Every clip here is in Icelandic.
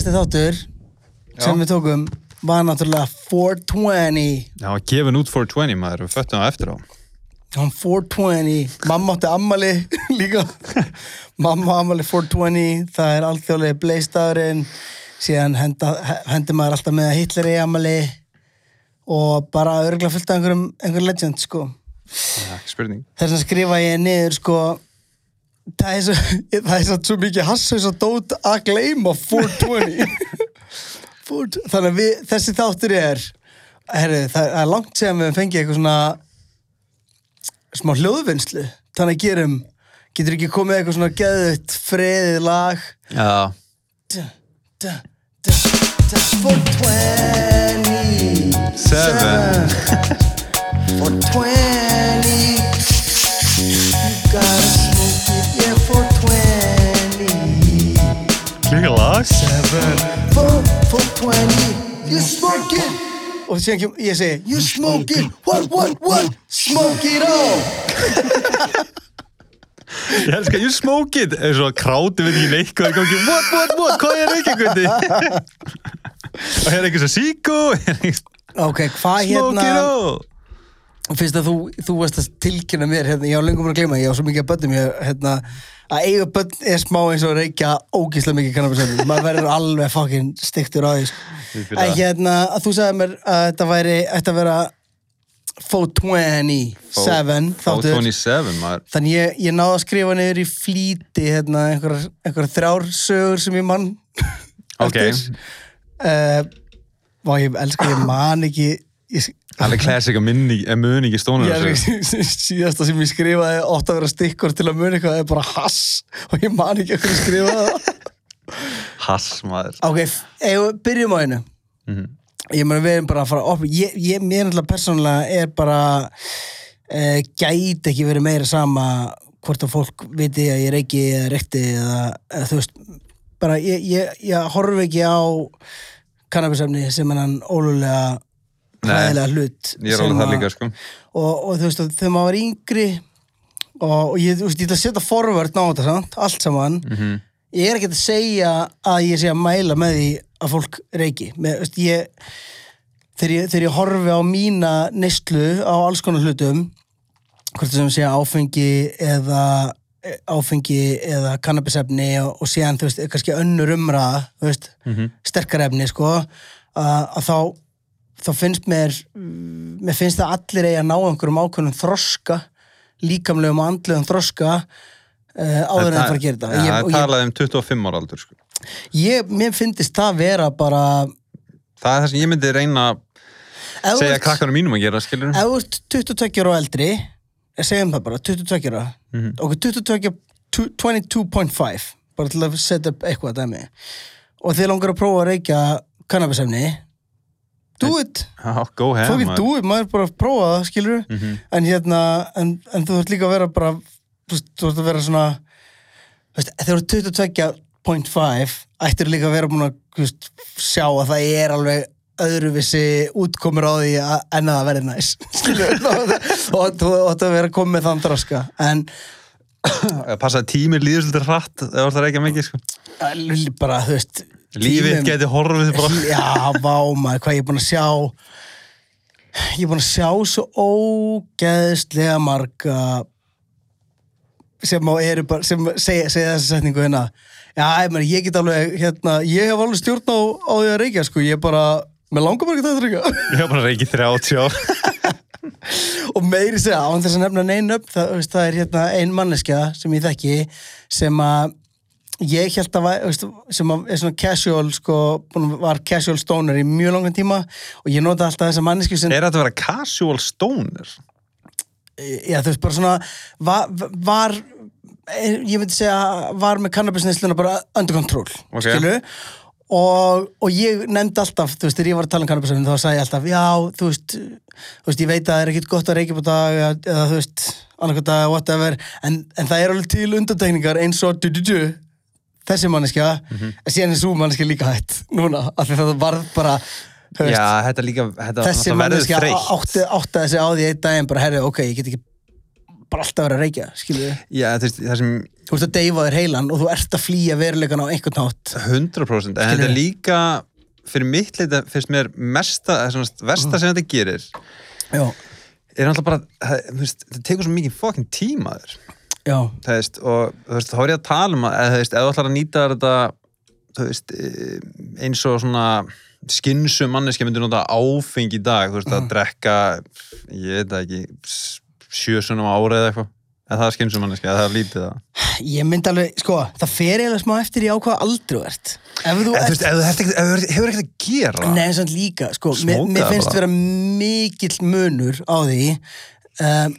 síðasti þáttur sem við tókum var náttúrulega 420 Já, gefin út 420 maður, við föttum það eftir á. Hún 420, mamma átti ammali líka. Mamma ammali 420, það er alþjóðlega bleistagurinn síðan henda, hendi maður alltaf með að Hitler í ammali og bara örgulega fullt af einhverjum, einhverjum legend sko. Það er ekki spurning. þess að skrifa ég niður sko það er svo, það er svo, mikið hassaus og dót að gleyma 420 420. þannig að við, þessi þáttur er herri, það er langt sem við fengið eitthvað svona smá hljóðvinnslu þannig að gerum, getur ekki komið eitthvað svona geðut freðið lag Já. da, da, da, da, 420 Seven. 420 Klíka lag. Seven, four, 420 You smoke it Og síðan kem, ég segi You smoke it, what, what, what Smoke it all Ég elskar, you smoke it. Er svo kráti við ekki neitt hvað er gangi. What, what, what, hvað er ekki gundi? Og hér er eitthvað svo síkó. Ok, hvað Smoke hérna it all. Fyrst að þú, þú varst að tilkynna mér hérna, ég á lengum að gleyma, ég á svo mikið að bönnum ég, hérna, að eiga bönn er smá eins og reykja ógíslega mikið kannabisefni maður verður alveg fucking stiktur á því sko. En hérna, að þú sagði mér að þetta væri ætti að vera 427 þáttur 427 maður. þannig ég, ég náði að skrifa niður í flýti hérna, einhverjar einhver þrjár sögur sem ég mann Ok. uh, og ég elskar, ég man ekki ég, Alveg classic að muni ekki stónur er síðasta sem ég skrifaði ótt að vera stikkur til að muni eitthvað er bara hass og ég man ekki okkur að skrifa það Hass maður. Ok, við byrjum á einu Mhm. Ég meina við erum bara að fara opna ég, ég, Mér náttúrulega persónulega er bara uh, gæti ekki verið meira sama hvort að fólk viti að ég reiki eða rekti eða, eða þú veist bara ég, ég, ég horfi ekki á kannabisefni sem hann ólulega Nei. hræðilega hlut líka sko. og, og þú veist, þegar maður var yngri og, og ég, veist, ég ætla að setja forvörd á þetta, sant? allt saman Mhm. ég er ekki að segja að ég sé að mæla með því að fólk reiki með, veist, ég, þegar, ég, þegar ég horfi á mína neyslu á alls konar hlutum hvort sem sé áfengi eða áfengi eða kannabisefni og, og síðan, þú veist, kannski önnur umræða, þú veist, Mhm. sterkar efni, sko, að, að þá þá finnst mér mm, mér finnst það allir eigi að ná einhverjum ákveðnum þroska líkamlegum og andlegum þroska uh, áður en það fara að gera þetta það og er ég, talað um 25 ára aldur sko. ég, mér finnst það vera bara Það er það sem ég myndi reyna að segja krakkanum mínum að gera, ef þú ert 22 ára og eldri ég segjum það bara, 22 ára Mhm. ok, 22 22.5 bara til að setja upp eitthvað dæmi og þið langar að prófa að reykja kannabisefni do it maður. do it, maður bara að prófa það, skilur Mhm. en hérna, en, en þú ert líka að vera bara, þú ert að vera svona veist, þegar þú ert 22.5 ættir líka að vera búin að veist, sjá að það er alveg öðruvissi útkomur á því að, en að það verði næs skilur og þú ætti að vera komið með þann droska en Að Passa að tími líður svolítið hratt það er ekki mikið sko. bara, þú veist Lífið geti horfið bara. Já, vá maður, hvað ég er búin að sjá. Ég er búin að sjá svo ógeðslega marga sem bara, sem segja, segja þessa setningu hérna. Já, ég, meni, ég get alveg, hérna, ég hef alveg stjórn á, á því að reykja, sko, ég er bara mér langar bara ekki að reykja. Ég hef bara reykið 30 ár. Og meiri segja, án þess að nefna neinn upp það, það er hérna ein manneskja sem ég þekki sem að ég held að, veist, sem að er svona casual, sko, að var casual stoner í mjög langan tíma og ég nota alltaf þessa manneski sem, Er þetta að vera casual stoner? já, þú veist, bara svona var, var ég myndi segja, var með kannabisneisluna bara under control, Ok. skilu og, og ég nefndi alltaf, þú veist, þegar ég var að tala um kannabisneisluna þá sagði ég alltaf, já, þú veist þú veist, ég veit að það er ekkit gott að reykja på dag eða, þú veist, annarkvæmt dag, whatever en, en það er alveg til undantekningar eins og du, du, du, þessi manneskja Mhm. en síðan er svo manneskja líka hætt núna, af því það varð bara veist, Já, þetta líka þetta þessi manneskja átti, átti þessi á því einn daginn bara, herri, ok, ég get ekki bara alltaf vera að reykja, skilur við Já, það sem Þú ert að deyfa þér heilan og þú ert að flýja veruleikan á einhvern nátt 100% en þetta er líka fyrir mitt leita finnst mér mesta, svona versta sem þetta gerir Já, er náttúrulega bara, það, þetta tekur svo mikið fucking tíma þér já, það veist, og þú veist, þá er ég að tala um að eða, þú ætlar að nýta þetta veist, eh, eins og svona skynsum manneski myndir nota áfengi í dag, þú veist, að drekka ég veit ekki sjösunum ára eða eitthvað. Eða það er skynsum manneski, eða það er lítið það. Ég myndi alveg, sko, það fer eiginlega smá eftir í á hvað aldrei þú ert. Ef þú eða, veist, ef þú hefur ekkert að gera? Nei, en samt líka, sko, mér, mér finnst vera mikill munur á því um,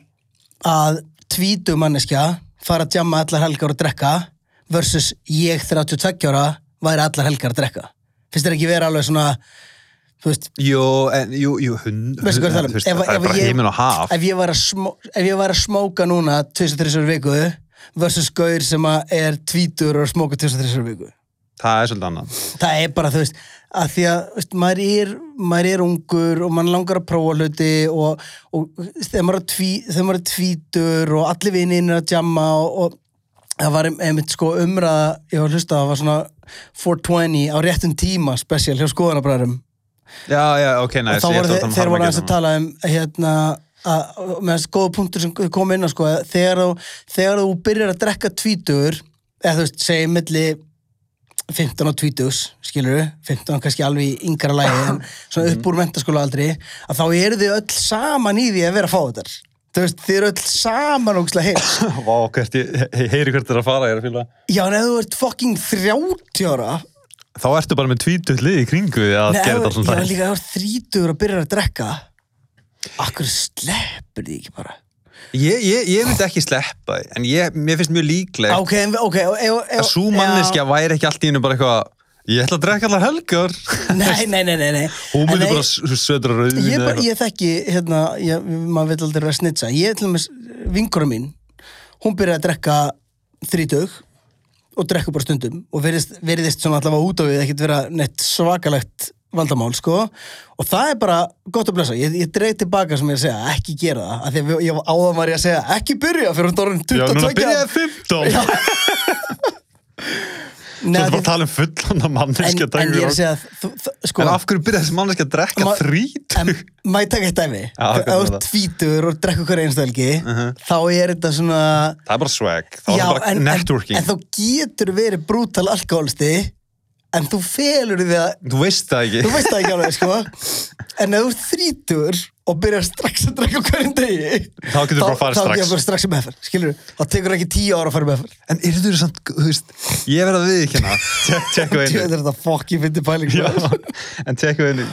að tvítu manneskja fara að jamma allar helgar og drekka versus ég 32 ára væri allar helgar að drekka. Finnst þér ekki vera alveg svona, þú veist, Jú, en, jú, jú, hund Veistu hvað um? það er bara heiminn og haf ef ég var að, smóka núna 23 viku versus gaur sem er tvítur og smóka 23 viku. það er svolítið annað það er bara, þú veist, að því að veist, maður, er, maður er ungur og mann langar að prófa hluti og, og þegar maður er, tví, þegar maður er tvítur og allir vininn er að jamma og, og það var einmitt sko umræða ég var að hlusta, það var svona 420 á réttum tíma special hjá skoðanabræðurum já, já, ok, næ, og þá voru þeir, þeir voru aðeins að tala um hérna að, með þessi góða punktur sem kom inn á sko, þegar þú, byrjar að drekka tvítugur eða þú veist, segjum milli 15 og 20, skilur við 15 kannski alveg í yngra lægi en svona upp úr mentaskóla aldrei að þá eru þið öll saman í því að vera fáðar þú veist, þið eru öll saman ógslag heils Vá, hvert, ég, heyri hvert er að fara, ég er að fýla já, en ef þú ert fucking 30 ára Þá ertu bara með tvítuð lið í kringu að Nei, gera þetta alltaf já, líka þú ert 30 og byrjar að drekka akkur sleppur því ekki bara ég, ég, ég myndi ekki sleppa en ég, mér finnst mjög líklegt ok, en- ok ef, ef, að svo manneskja væri ekki allt í hennu bara eitthvað ég ætla að drekka allar helgar Nei, nei, nei, nei, nei. hún myndi bara södra rauðin Ég, ég þekki, hérna, ég, maður vil aldrei vera snitsa. Ég, til dæmis, vinkora mín, hún byrjaði að drekka þrítug og drekka bara stundum og veriðist svona allavega út á við ekkert vera neitt svakalegt vandamál, sko. Og það er bara gott að blessa. Ég, ég dreig tilbaka sem ég er að segja, ekki gera það. Af því að ég áðan var ég að segja, ekki byrja fyrir hún dórun 22. Já, núna byrjaði 15 Já. Nei, Svo þetta því- að tala um fullanda en, manneskja en ég er að segja, þú, sko. En af hverju byrjaði þessi manneskja að drekka Ma- þrít? En maður taka eitt dæmi þú er það? tvítur og drekkur hverja einstakli Mhm. þá er þetta svona Það er bara swag, þá er það bara networking en, þá getur verið brútal alkoholisti en þú felur því að Þú veist það ekki. Þú veist það ekki alveg sko. En ef þú ert þrítur og byrjar strax að drekka hverjum degi Þá getur bara farið þá strax. getur bara strax í meðferð skilur þá tekur ekki tíu ára að fara í meðferð. En er þetta samt, þú veist, ég verð að viðkjanna Tjekka Tjóð einu. er þetta fokk ég fyndi pæling en tjekka einu.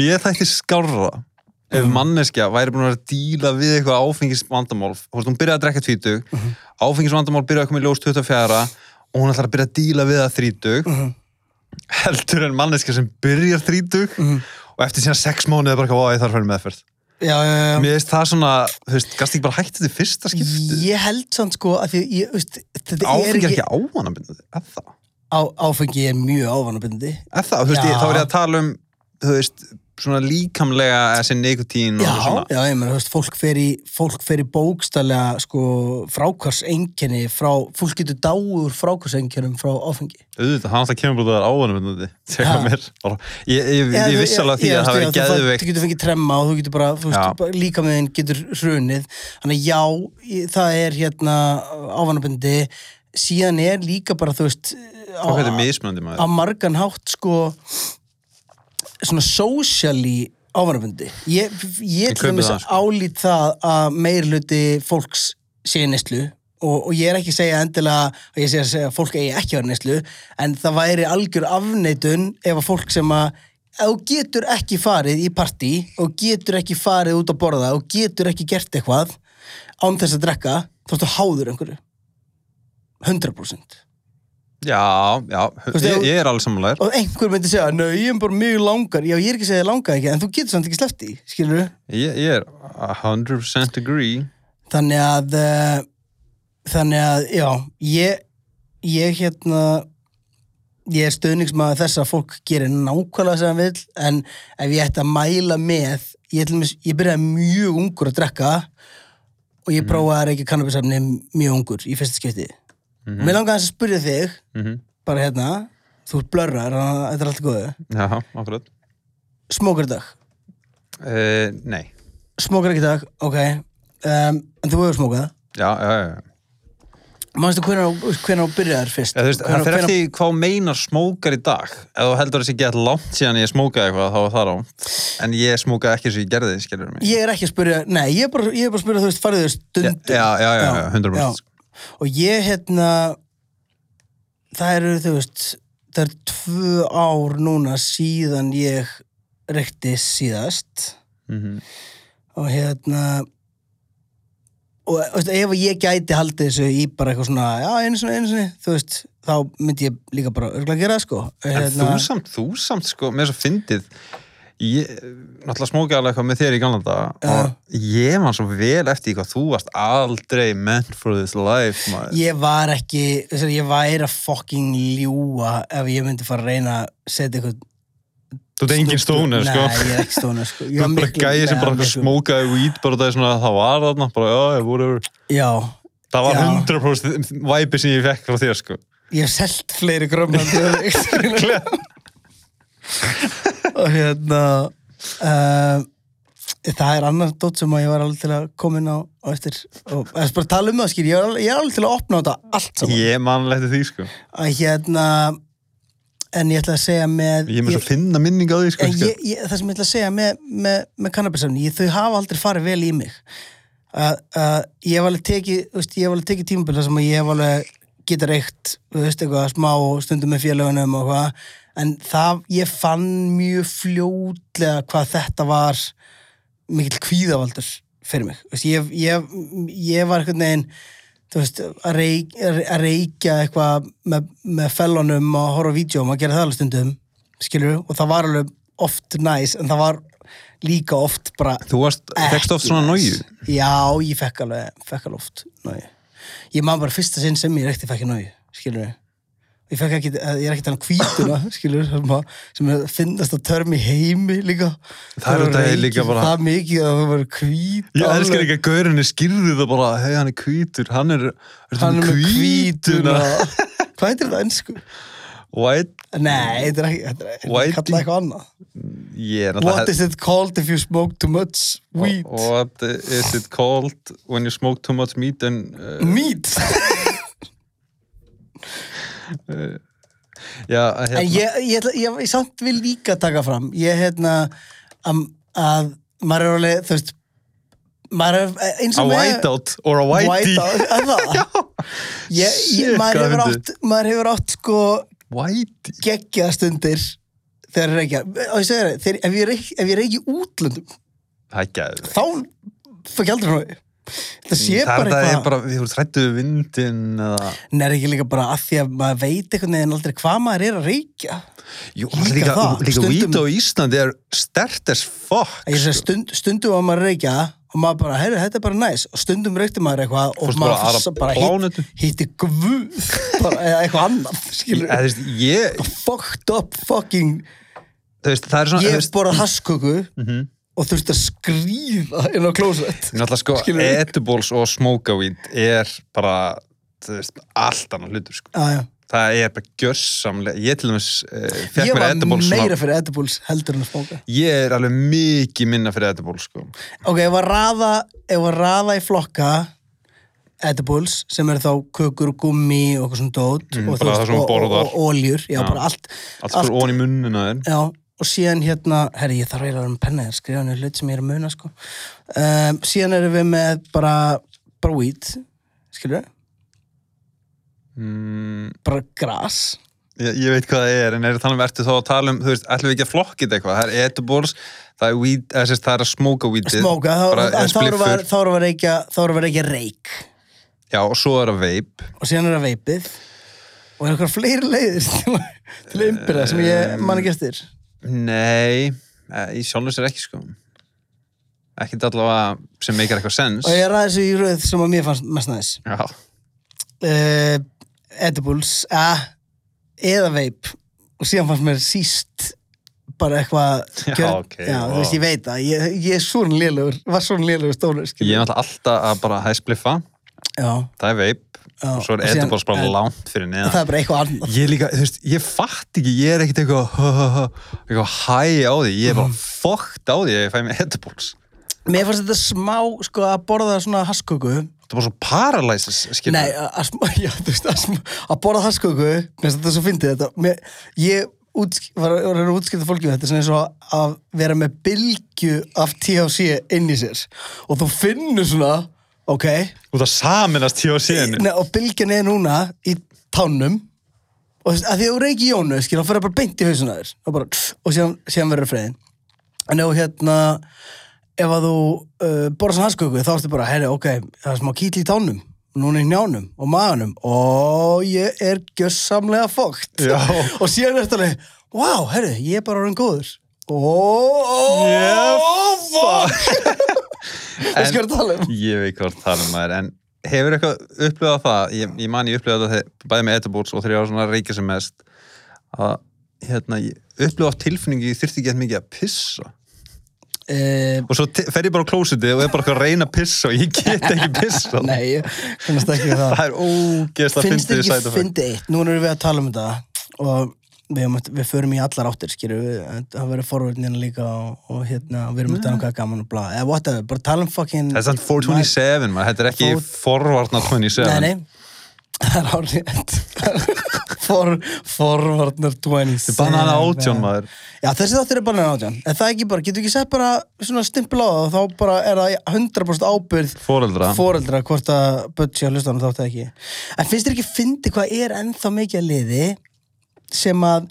Mér þætti skárra ef manneskja væri búin að að díla við eitthvað áfengisvandamál. Þú hún byrjaði að drekka tvítug áfengisvandamál byrjaði að koma í ljós 24 og hún ætlar að byrja að díla við það þrítug heldur en manneskja sem byrjar þrítug og eftir síðan sex mánuði bara eitthvað, "Vá, ég þarf að fara meðferð. Já, já, já. Mér veist það svona, þú veist, gast ekki bara hætti þetta fyrsta skipti ég held samt sko að því ég, veist, þetta er Áfengi er ekki, ekki ávanabindandi, eða það? Á, áfengi er mjög ávanabindi Eða það, þú veist, ég, þá er ég að tala um þú veist, svona líkamlega þessi nikotín og Já, svona já, ég meina, þú veist, fólk fer í, fólk fer í bókstallega, sko, frákvarseinkenni frá, fólk getur dáur frákvarseinkennum frá áfengi. auðvitað, hann alltaf kemur teka Ha. mér Bara- ég, ég, ég, viss alveg að því já, að það fær- geðveikt Þú getur fengið tremma og þú getur bara, þú Já. veist, bara líka með þinn getur hrunið. Þannig að já, það er hérna ávanabindi, síðan er líka bara, þú veist, á, maður margan hátt, sko, svona socially ávanabindi. Ég, ég til dæmis sko. álít það að meir hluti fólks sé neslu og, og ég er ekki að segja endilega að ég sé að segja fólk eigi ekki að vera neslu en það væri algjör afneitun ef að fólk sem að þú getur ekki farið í partí og getur ekki farið út að borða og getur ekki gert eitthvað án þess að drekka þá ertu háður einhverju 100% já, já, veist, ég, ég er alveg samanlegar og einhver myndi segja, nau, ég er bara mjög langar. Já, ég er ekki að segja langar ekki, en þú getur samt ekki sleppt í skilur ég, ég er 100% agree. Þannig að uh, þannig að, já ég, ég hérna ég er stöðningsmaður þess að fólk gerir nákvæmlega sem það vil en ef ég ætti að mæla með ég, ég byrjaði mjög ungur að drekka og ég prófaði að reykja kannabisefni mjög ungur í fyrsta skipti Mhm. Mér aðeins að spyrja þig Mhm. bara hérna, þú ert blörrar að þetta er allt góðu Já, akkurat. Smókar dag? Uh, nei. Smókar ekki dag, ok um, En þú hefur smókað Já, já, já. Manstu hvernig hvernig þú byrjaðir fyrst? Já, þú veist, það Hvenær- fer hvenær- eftir hvað meinar smókar í dag. Ef þú heldur þessi gett langt síðan ég smókaði eitthvað, þá var það rámt. En ég smókaði ekki og ég gerði skilur mig. Ég er ekki að spyrja, nei, ég er bara, ég er bara að spyrja þú veist, farið þau stundum Já, já, já, já, 100%. Og ég, hérna það eru, þú veist það eru tvö ár núna síðan ég reykti síðast Mhm. og hérna og veist, ef ég gæti haldið þessu í bara eitthvað svona, já, einu sinni, einu sinni þú veist, þá myndi ég líka bara örgulega gera það, sko En þú samt, þú samt, sko, með þess að fyndið ég, náttúrulega alveg eitthvað með þér í daga Já. og ég man svo vel eftir því hvað þú varst aldrei meant for this life, maður. Ég var ekki, að ég væri að fucking ljúa ef ég myndi fara að reyna að setja eitthvað Þú ert engin stóner, sko. Nei, ég er ekki stóner, sko Þú var ert bara gæði sem bara miklu- smókaði weed bara það er svona, það var þarna, bara, já, ég voru Já, Það var Já. 100% væpi sem ég fekk frá þér, sko. ég hef selt fleiri grömmandi og hérna uh, það er annar dótt sem að ég var alveg til að koma inn á, á eftir og þess bara að tala um það skýr, ég er ég er alveg til að opna á þetta allt saman Ég manlegt því, sko. að hérna en ég ætla að segja með Ég er með svo finna minning á því, sko. en ég, ég, það sem ég ætla að segja með, með, með kannabisefni, ég, þau hafa aldrei farið vel í mig að að ég hef alveg tekið ég hef alveg tekið tímabila sem að ég hef alveg geta reykt, þú veist, eitthvað smá stundum með félagunum og hvað en það, ég fann mjög fljótlega hvað þetta var mikill kvíðavaldur fyrir mig, veist, ég, ég, ég var einhvern veginn veist, að, reik, að reykja eitthvað með, með fellunum og horfa á vídjóm og gera það alveg stundum skilur, og það var alveg oft næs en það var líka oft bara Þú varst, fekst oft svona nóju. Já, ég fekk alveg, fekk alveg oft náju. Ég man bara fyrsta sinn sem ég reykti fekk ég náju, skilur við. Ég fekk ekki, ég er ekki þannig hvítuna, skilur við, sem, er að finnast að törmi heimi líka. Það er þetta líka bara- Það mikið að það var hvít. Ég elskar ekki að gaurinni skýrðu það bara, hei, hann er hvítur, hann er, er Hann er hvítuna. Hvað heitir þetta ennsku? White, Nei, þetta er ekki, kallað eitthvað annað. er What is it called if you smoke too much weed? What is it called when you smoke too much meat and... Uh, Meat! já, hérna, En ég, ég, ég, ég samt vil líka taka fram ég hérna að, að maður er alveg, þú veist maður er eins a og með whiteout or a whitey. Whiteout, er það? maður, hefur átt, maður hefur átt sko Whitey. geggjaða stundir þegar er ekki og ég segir það, ef ég útlöndum Það er ekki þá fæk ég aldrei hrói það sé bara er það er eitthvað bara, við vorum trættuðu vindin eða... Nei, er ekki líka bara að því að maður veit einhvern veginn aldrei hvað maður er að reykja? Jú, Líka líka, það, líka weed á Íslandi er stert as fuck. Stund, stundum var maður að reykja og maður bara, heyrðu, þetta er bara næs. Og stundum reykti maður eitthvað og Fórstu maður bara, bara hitt, hitti guð bara, eða eitthvað veist, ég, fucked up fucking veist, svona, ég veist, borðað hasköku. Mhm. Og þurfti að skrýða inn á klósett náttúrulega sko, edibles og smoke weed er bara, veist, allt annað hlutur, sko. ah. Það er bara gjörsamlega, ég til dæmis uh, fekk ég mér var edibles meira svona, fyrir edibles heldur en að smóka ég er alveg mikið minna fyrir edibles, sko. ok, ef að raða, raða í flokka edibles sem eru þá kökur og gummi og eitthvað svona dót Mhm, og, þú og, og, og oljur, já, Já. bara allt Allt fyrir ón í munnina þér. Já, og síðan hérna, herri, ég þarf eiginlega að vera með penna þér, skrifa niður hlut sem ég er að muna, sko. Um, síðan erum við með bara, bara weed, skilur við, Mm, bara gras. ég, ég veit hvað það er, en er það um, ertu þá að tala um, þú veist, ætlum við ekki að flokkið eitthvað, það er edibles, það er weed, eða sérst, það er að smoka weedið. Smóka, en þá erum við, við að þá erum við að reykja reik. Já, og svo er það vape. Og síðan er það veipið. Og er eitthvað fleiri leiðir til, að- til að umbyrða sem ég man ekki eftir. Nei, eh, í sjálfum sér ekki sko. Ekkert allavega sem meikar eitthvað sens Og ég ræði þessu í röð sem að mér fannst mest næs. Já, Uh, edibles, uh, eða veip. Og síðan fannst mér síst bara eitthvað Já, gjör- ok, já, vá. þú veist, ég veit það. Ég, ég er svona lélugur, var svona lélugur stónur Ég er alltaf að bara hæspliffa, já, það er veip, Já, og svo er edibles bara en- langt fyrir það neðan. er bara eitthvað annað Ég líka, veist, ég fatt ekki, ég er ekkert eitthvað, eitthvað hæ á því, ég er Mhm. bara fokkt á því að ég fæ mig edibles. mér fannst þetta smá, sko, að borða svona hasköku Það er bara svo paralysis. Nei, að, já, veist, að, að borða hasköku mér finnst þetta svo fyndið þetta mér, ég út, var, var að útskipta fólki við þetta sem er svo að vera með bylgju af THC inn í sér og þú finnur svona ok, Út að saminast hjá síðan. Nei, og bylgjan er núna í tánum. Og þú veist, að því að þú reykir jónu skil, þá fyrir bara beint í hausuna þér. Og, bara, og síðan, síðan verður friðin en ef hérna ef að þú uh, borða svona hasköku þá ertu bara, herri, ok, það er smá kýtl í tánum. Núna í njánum og maganum. Og ég er gjössamlega fókt Já. og síðan er þetta alveg, wow, herri, ég er bara orðin góður og Yeah, að tala um? Ég veit það tala um maður, en hefur eitthvað upplifað það, ég, ég man ég upplifað það bæði með edibles og þegar ég var svona að reykja sem mest, að hérna, ég upplifað tilfinningi, ég þyrfti ekki eitthvað mikið að pissa. Uh, Og svo fer ég bara á klósiti og er bara að reyna að pissa og ég get ekki pissa. nei, finnst ekki það Það er ógeðslega finnst þér fyndið ekki side effect. fyndið eitt nú erum við að tala um þetta og við, við förum í allar áttir skýru það verður forvörnina líka og, og hérna, við erum að tala um gaman og bla eða whatever, bara tala um fucking Það er samt 427, maður, þetta er ekki Fór- forvarna 27. nei, nei, það er árið For, forvarnar 27 Banana átjón, maður. já þessi þáttur er banana átjón en það ekki bara, getur ekki sett bara svona stimpil á það þá bara er það 100% ábyrð Fóreldra. foreldra. hvort að hlusta á hann þátt eða ekki. En finnst þér ekki fyndi hvað er ennþá mikið að liði sem að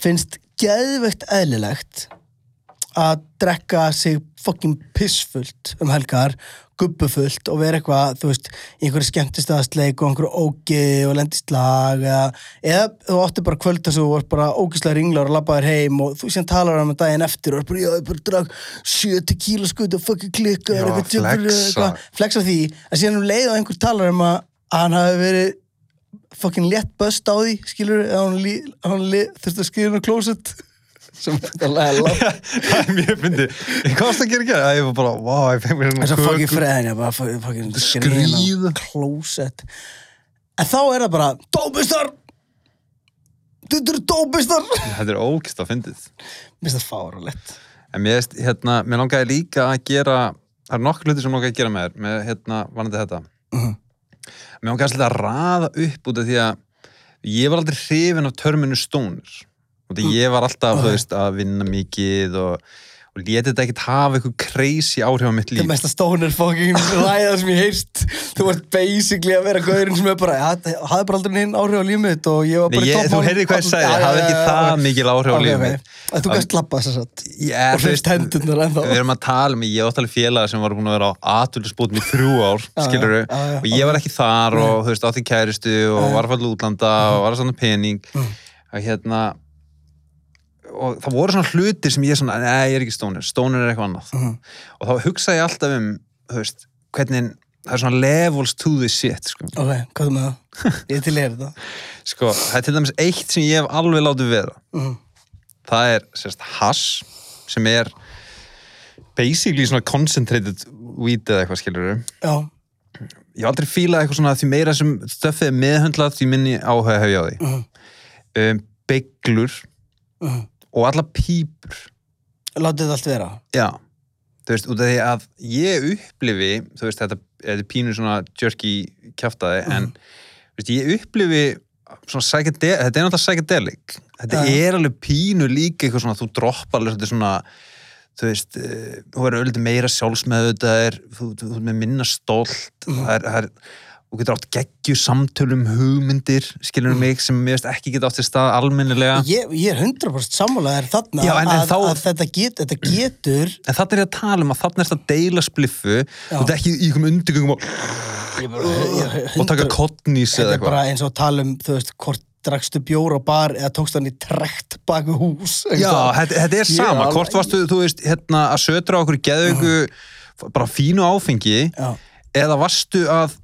finnst geðveikt eðlilegt að drekka sig fokkin pissfullt um helgar gubbufullt og vera eitthvað, þú veist, einhverju skemmtistaðasleik og einhverju ógi og lendist lag eða, eða þú átti bara kvölda svo og varst bara ógislega ringlar og labbaðir heim og þú síðan talar um daginn eftir og er bara, já, ég bara drak 70 kíla skutt og fucking klikka Já, flexa. flexa því, að síðan um leið og einhver talar um að að hann hafi verið fucking létt böst á því, skilur að hann, lí, hann lí, þurfti að skrifa inn á klósett sem þetta lega látt það er mjög fyndið. Ég komst að gera ekki það, ég var bara, wow, ég fengi mér þess að svona fucking kökur. freðin ég bara fucking- fucking inn á klósett en þá er það bara dópistar þetta eru dópistar Þetta er ógist að fyndið. mér finnst það fáralegt En mér, hérna, mér langaði líka að gera, það er nokkur hluti sem langaði að gera með þér, með, hérna, vanandi þetta. Mhm. Mér langaði svolítið að raða upp út af því að ég var aldrei hrifin af törminu stónur. Og því ég var alltaf, þú veist, að vinna mikið og, og léti þetta ekkert hafa eitthvað crazy áhrif á mitt það líf. er mest að stónir fucking ræða sem ég heyrst þú ert basically að vera gaurinn sem er bara það hafði bara aldrei neinn áhrif á lífið mitt og ég var Nei, bara í ég, þú heyrði hvað ég sagði, það hafði ekki það mikil áhrif á Ok, lífið ok. mitt. að þú gæst lappa þess að satt og hrist hendurnar ennþá. Við erum að tala um, ég átt alveg félaga sem var búin að vera á atvillisbútum í þrjú ár, Já, skilur já, já, já. og ég var ekki þar og þú veist, átti kæristu og var að falla útlanda og var að standa pening. Og hérna og það voru svona hlutir sem ég svona, nei, ég er ekki stónir, stónir er eitthvað annað Mhm. og þá hugsa ég alltaf um, veist, hvernig það er svona levels to this shit, sko. ok, hvað er með það? ég er til að heyra þetta sko, það er til dæmis eitt sem ég hef alveg látið vera Mhm. það er sérst hass sem er basically svona concentrated weed eða eitthvað skilur já, ég hef aldrei fílað eitthvað svona því meira sem stöffið er meðhöndlað því minni áhuga hef ég á því Mhm. um, bygglur Mhm. Og alla pípur. Látið þetta allt vera? Já, þú veist, út af því að ég upplifi, þú veist, þetta, þetta er pínu svona jerky kjaftaði en þú veist, ég upplifi svona psychedelic, þetta er náttúrulega psychedelic. Þetta Já. er alveg pínu líka eitthvað svona, þú droppar alveg svona þú veist, eh, þú verður auðvitað meira sjálfsmeðvitaðir, þú, þú, þú er með minna stolt, það er, það er þú getur átt geggju samtölum hugmyndir, skilur mig, sem mér veist ekki geta átt í stað almennilega ég, ég er 100% sammálaðir þarna Já, en- en að, þá- að þetta, get, þetta getur En þarna er ég að tala um að þarna er þetta að deila spliffu Já. og þetta er ekki í einhverjum undirgöngum og, ég bara, ég, og taka kottnís þetta eða er bara eitthvað. eins og að tala um þú veist, hvort drakstu bjór á bar eða tókst hann í trekt baku hús Já, þetta, þetta er Ég sama. alveg- Hvort varstu, þú veist, hérna, að sötra á okkur geðaugu, bara fínu áfengi, Já. eða varstu að,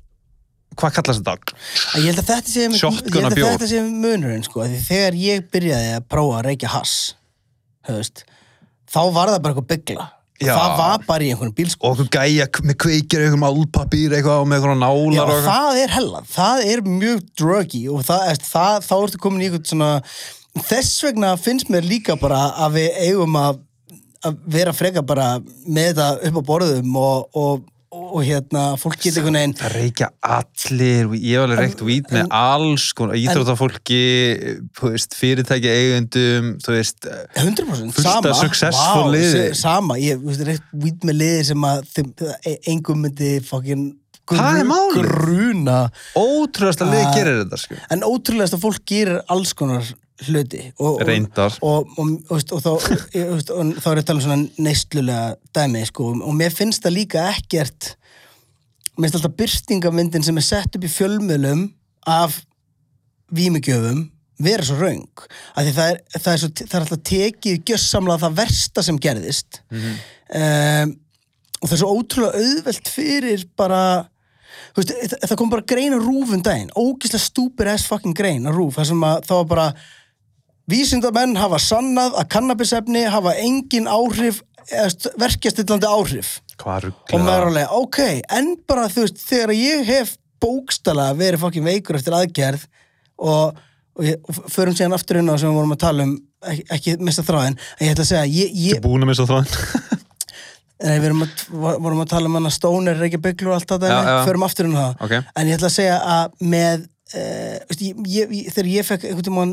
hvað kallast þetta? Ég held að þetta sé, Shotgun að bjór. þetta sé munurinn sko, því þegar ég byrjaði að prófa að reykja hass veist, þá var það bara eitthvað byggla Já. það var bara í einhvern bílskúr og okkur gæja k- með kveikir eitthvað málpapír eitthvað og með nálar Já, og eitthvað það er hella, það er mjög druggy og það, er- það, þá ertu komin í eitthvað svona þess vegna finnst mér líka bara að við eigum að, að vera freka bara með þetta upp á borðum og, og, og, hérna fólk getur einhvern veginn það reykja allir, ég hef alveg reykt vít með alls konar veist, fyrirtæki eigendum þú veist, 100% Fullt af sama, successful liði. sama, ég veist, reitt vít með liði sem að engum myndi fokkin Málið. gruna ótrúðast að Ah. gerir þetta sko. en ótrúlegast að fólk gerir alls konar hluti og, Reyndar. og, og, og, þá, þá er ég að tala um svona neistlulega dæmi sko, og mér finnst það líka ekkert mér finnst alltaf byrstingamyndin sem er sett upp í fjölmiðlum af vímugjöfum vera svo raung það það það er alltaf tekið gjössamlega það versta sem gerðist um, og það er svo ótrúlega auðvelt fyrir bara veist, það, kom bara grein á rúfum daginn. Ógislega stúpir ass fucking grein á rúf það sem að það var bara vísindamenn hafa sannað að kannabisefni hafa engin áhrif verkjastillandi áhrif. Og maður alveg, ok, en bara þú veist, þegar ég hef bókstala verið fokkin veikur eftir aðgerð og, og, og förum síðan aftur inn á sem við vorum að tala um ekki, ekki mista þráðin, en ég ætla að segja ég, ég, búin að missa það nei, við að, vorum að tala um hana stónir, reykja bygglu og allt þetta, förum aftur á það. Ok, en ég ætla að segja að með uh, veist, ég, ég, ég, þegar ég fekk einhvern tímann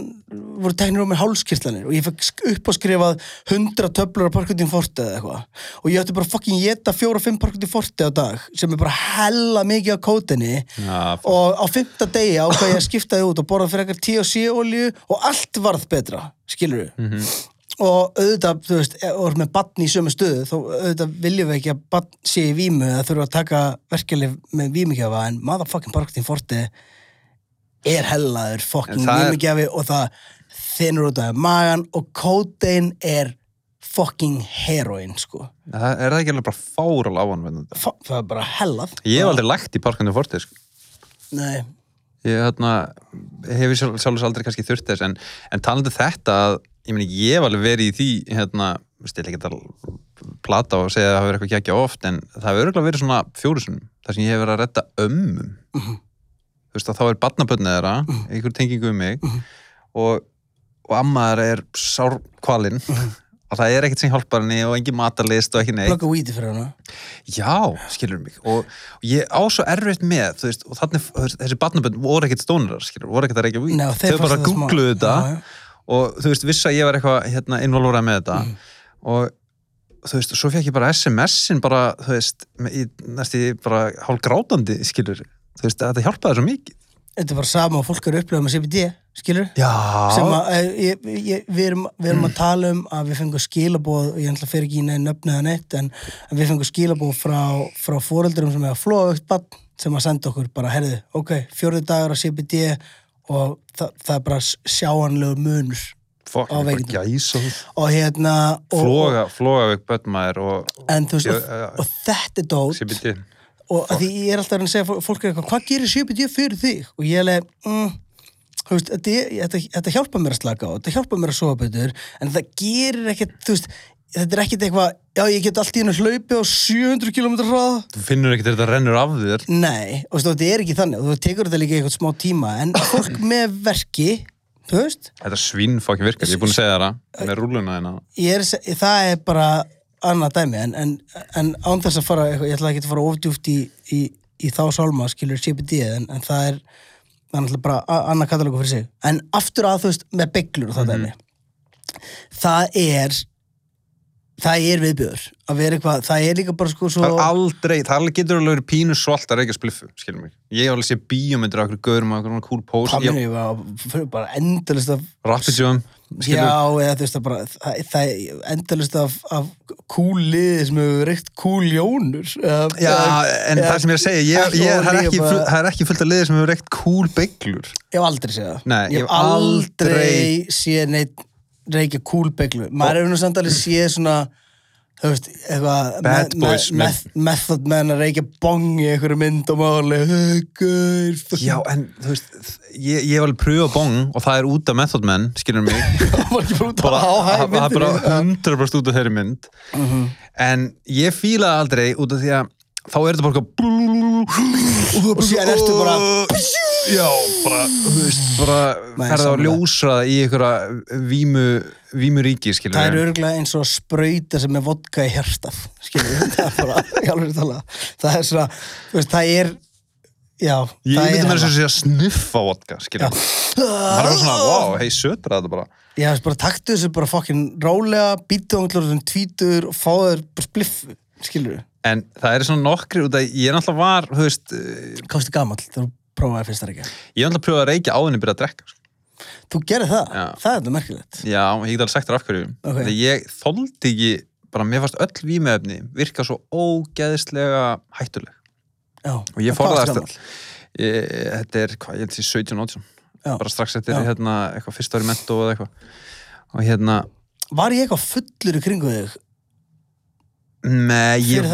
voru teknir á mér hálskirtlanir og ég fekk sk- uppáskrifað 100 töflur á parkutin forti eða eitthvað. Og ég ætti bara fucking geta 4-5 parkutin forti á dag sem er bara hella mikið á kótinni já, og á fymta degi ákvað ég að skipta þið út og borða fyrir eitthvað THC olju og allt varð betra, skilur við Mhm. Og auðvitað, þú veist, ert með batn í sömu stöðu, þá auðvitað viljum við ekki að batn sé í vímu eða þurfa að taka verkeflið með vímugjafa en motherfucking parktin forti er hellaður fucking það er- og það þinnur út af magan og kótein er fucking heroin, sko. Það er það ekki alveg bara fáral á hann það er bara hellað. Ég hef aldrei lagt í parkandi fortið sko. Nei, ég hérna, sjálf, sjálfs aldrei kannski þurft þess en, en talandi um þetta að ég meni ég hef alveg verið í því hérna, ætla ekki að plata og segja að það verið eitthvað kækja oft en það hefur örgulega verið svona fjórusunum þar sem ég hef verið að redda ömmum. Mhm. þú veist að þá er barnabönnið þeirra einhver tengingu um mig og, og amma þeirra er sárkvalinn og það er ekkert sem hjálpar henni og engin matarlist og ekki neitt. Plugga víti fyrir hana? Já, skilur mig. Og, og ég á svo erfitt með veist, og þannig, þessi barnabönn voru ekkert stónurar voru ekkert að reykja og þeir þau bara googluðu þetta. Og þú veist, vissi að ég var eitthvað hérna, involúrað með þetta Mm. og þú veist, svo fekk ég bara SMS-in bara, þú veist, í, næst í bara hálf grátandi, skilur þú veist, þetta hjálpaði svo mikið Þetta var sama og fólk eru upplöðum með CBD, skilur? Já, að eh, ég, ég, við, erum, við erum að tala um að við fengum skilabóð og ég ætla að fyrir ekki í neðin nöfnið eða neitt en við fengum skilabóð frá, frá fóreldurum sem hefur flóðaukt bann sem að senda okkur bara, herðu, ok, fjórði dagur á CBD og það, það er bara sjáanlegur munur fokk, á veikindum. og hérna og, floga, bönnmaður og en þú veist, Já, og, og þetta er dót CBT og því ég er alltaf að segja fó- fólk er eitthvað, hvað gerir CBD fyrir þig? og ég er mm, þú veist, þetta, þetta, þetta hjálpa mér að slaka á þetta hjálpa mér að sofa betur en það gerir ekkert, þú veist þetta er ekkert eitthvað, já ég get allt í hennu hlaupi á 700 km hraða. Þú finnur ekkert þetta rennur af þér. Nei, og þetta er ekki þannig þú tekur þetta líka eitthvað smá tíma en fólk með verki, þú veist. Þetta svinn fokkin virkar, ég er búin að segja það með rúluna þína. Það er bara annað dæmi en, en, en án þess að fara ég ætla ekki að fara ofdjúft í, í, í þá sálma skilur CBD en, en það er það er bara annað katalógu fyrir sig. En aftur að þú veist með bygglur og það dæmi. Það er það er viðbjöður að vera eitthvað, það er líka bara sko svo Það er aldrei, það getur alveg verið pínu svolt að reykja spliffu, skilur mig. Ég hef alveg séð bíómyndir af okkur gaurum og okkur cool Ég- minnum ég var fyrir bara endalist af Rapidjum, já, eða þú veist það bara það, það endalist af, af cool liði sem hefur reykt cool jónur eða- Já, en eða- það sem ég er að segja, ég, ekki ég, það, er ekki, það er ekki fullt af liðir sem hefur reykt cool beiglur Ég hef aldrei séð það. Ég ég hef aldrei- séð neitt reykja kúlbeglu. Maður hefur nú samt alveg séð svona, þú veist, eitthvað Bad me- boys me- með- meth- method man að reykja bong í einhverju mynd og máli Haukur Já, en þú veist, ég, ég hef alveg pröfa bong og það er út af Method Men, skilur mig. Það var ekki bara að það er bara myndinni 100% út af þeirri mynd. En ég fílaði aldrei út af því að þá er þetta bara og síðan ertu bara já, bara, þú veist, bara ferða á ljósraða í einhverja vímu, vímuríki, skilur það er örgulega eins og að sprauta sem er vodka í hjartað skilur, það er bara, ég alveg tala. Það er svona, þú veist, það er já, ég það myndi er mér hana. þess að snuffa vodka, skilur það er svona, wow, hei, sötra þetta bara. Já, þú veist, bara taktu þessu bara fokkin rólega, býtu á einhverjum tvítur og fá þér bara spliffu, skilur við. en það er svona nokkri út af, ég er náttúrulega var, þú veist Kosti gamall, þú prófaði fyrst þar ekki. ég er náttúrulega pröfað að reykja áðinni byrja að drekka sko. Þú gerir það, Já. það er þetta merkilegt. Já, ég get alveg sagt þér af hverju Ok. Þegar ég þoldi ekki bara mér fannst öll vímefni virka svo ógeðislega hættuleg Já. og ég gamall? ég, þetta er, hvað, ég held því 17 18 Já. bara strax eftir hérna, eitthvað fyrst ári mentó eða eitthvað og hérna, Var ég eitthvað fullur í kringu þig? Með, ég,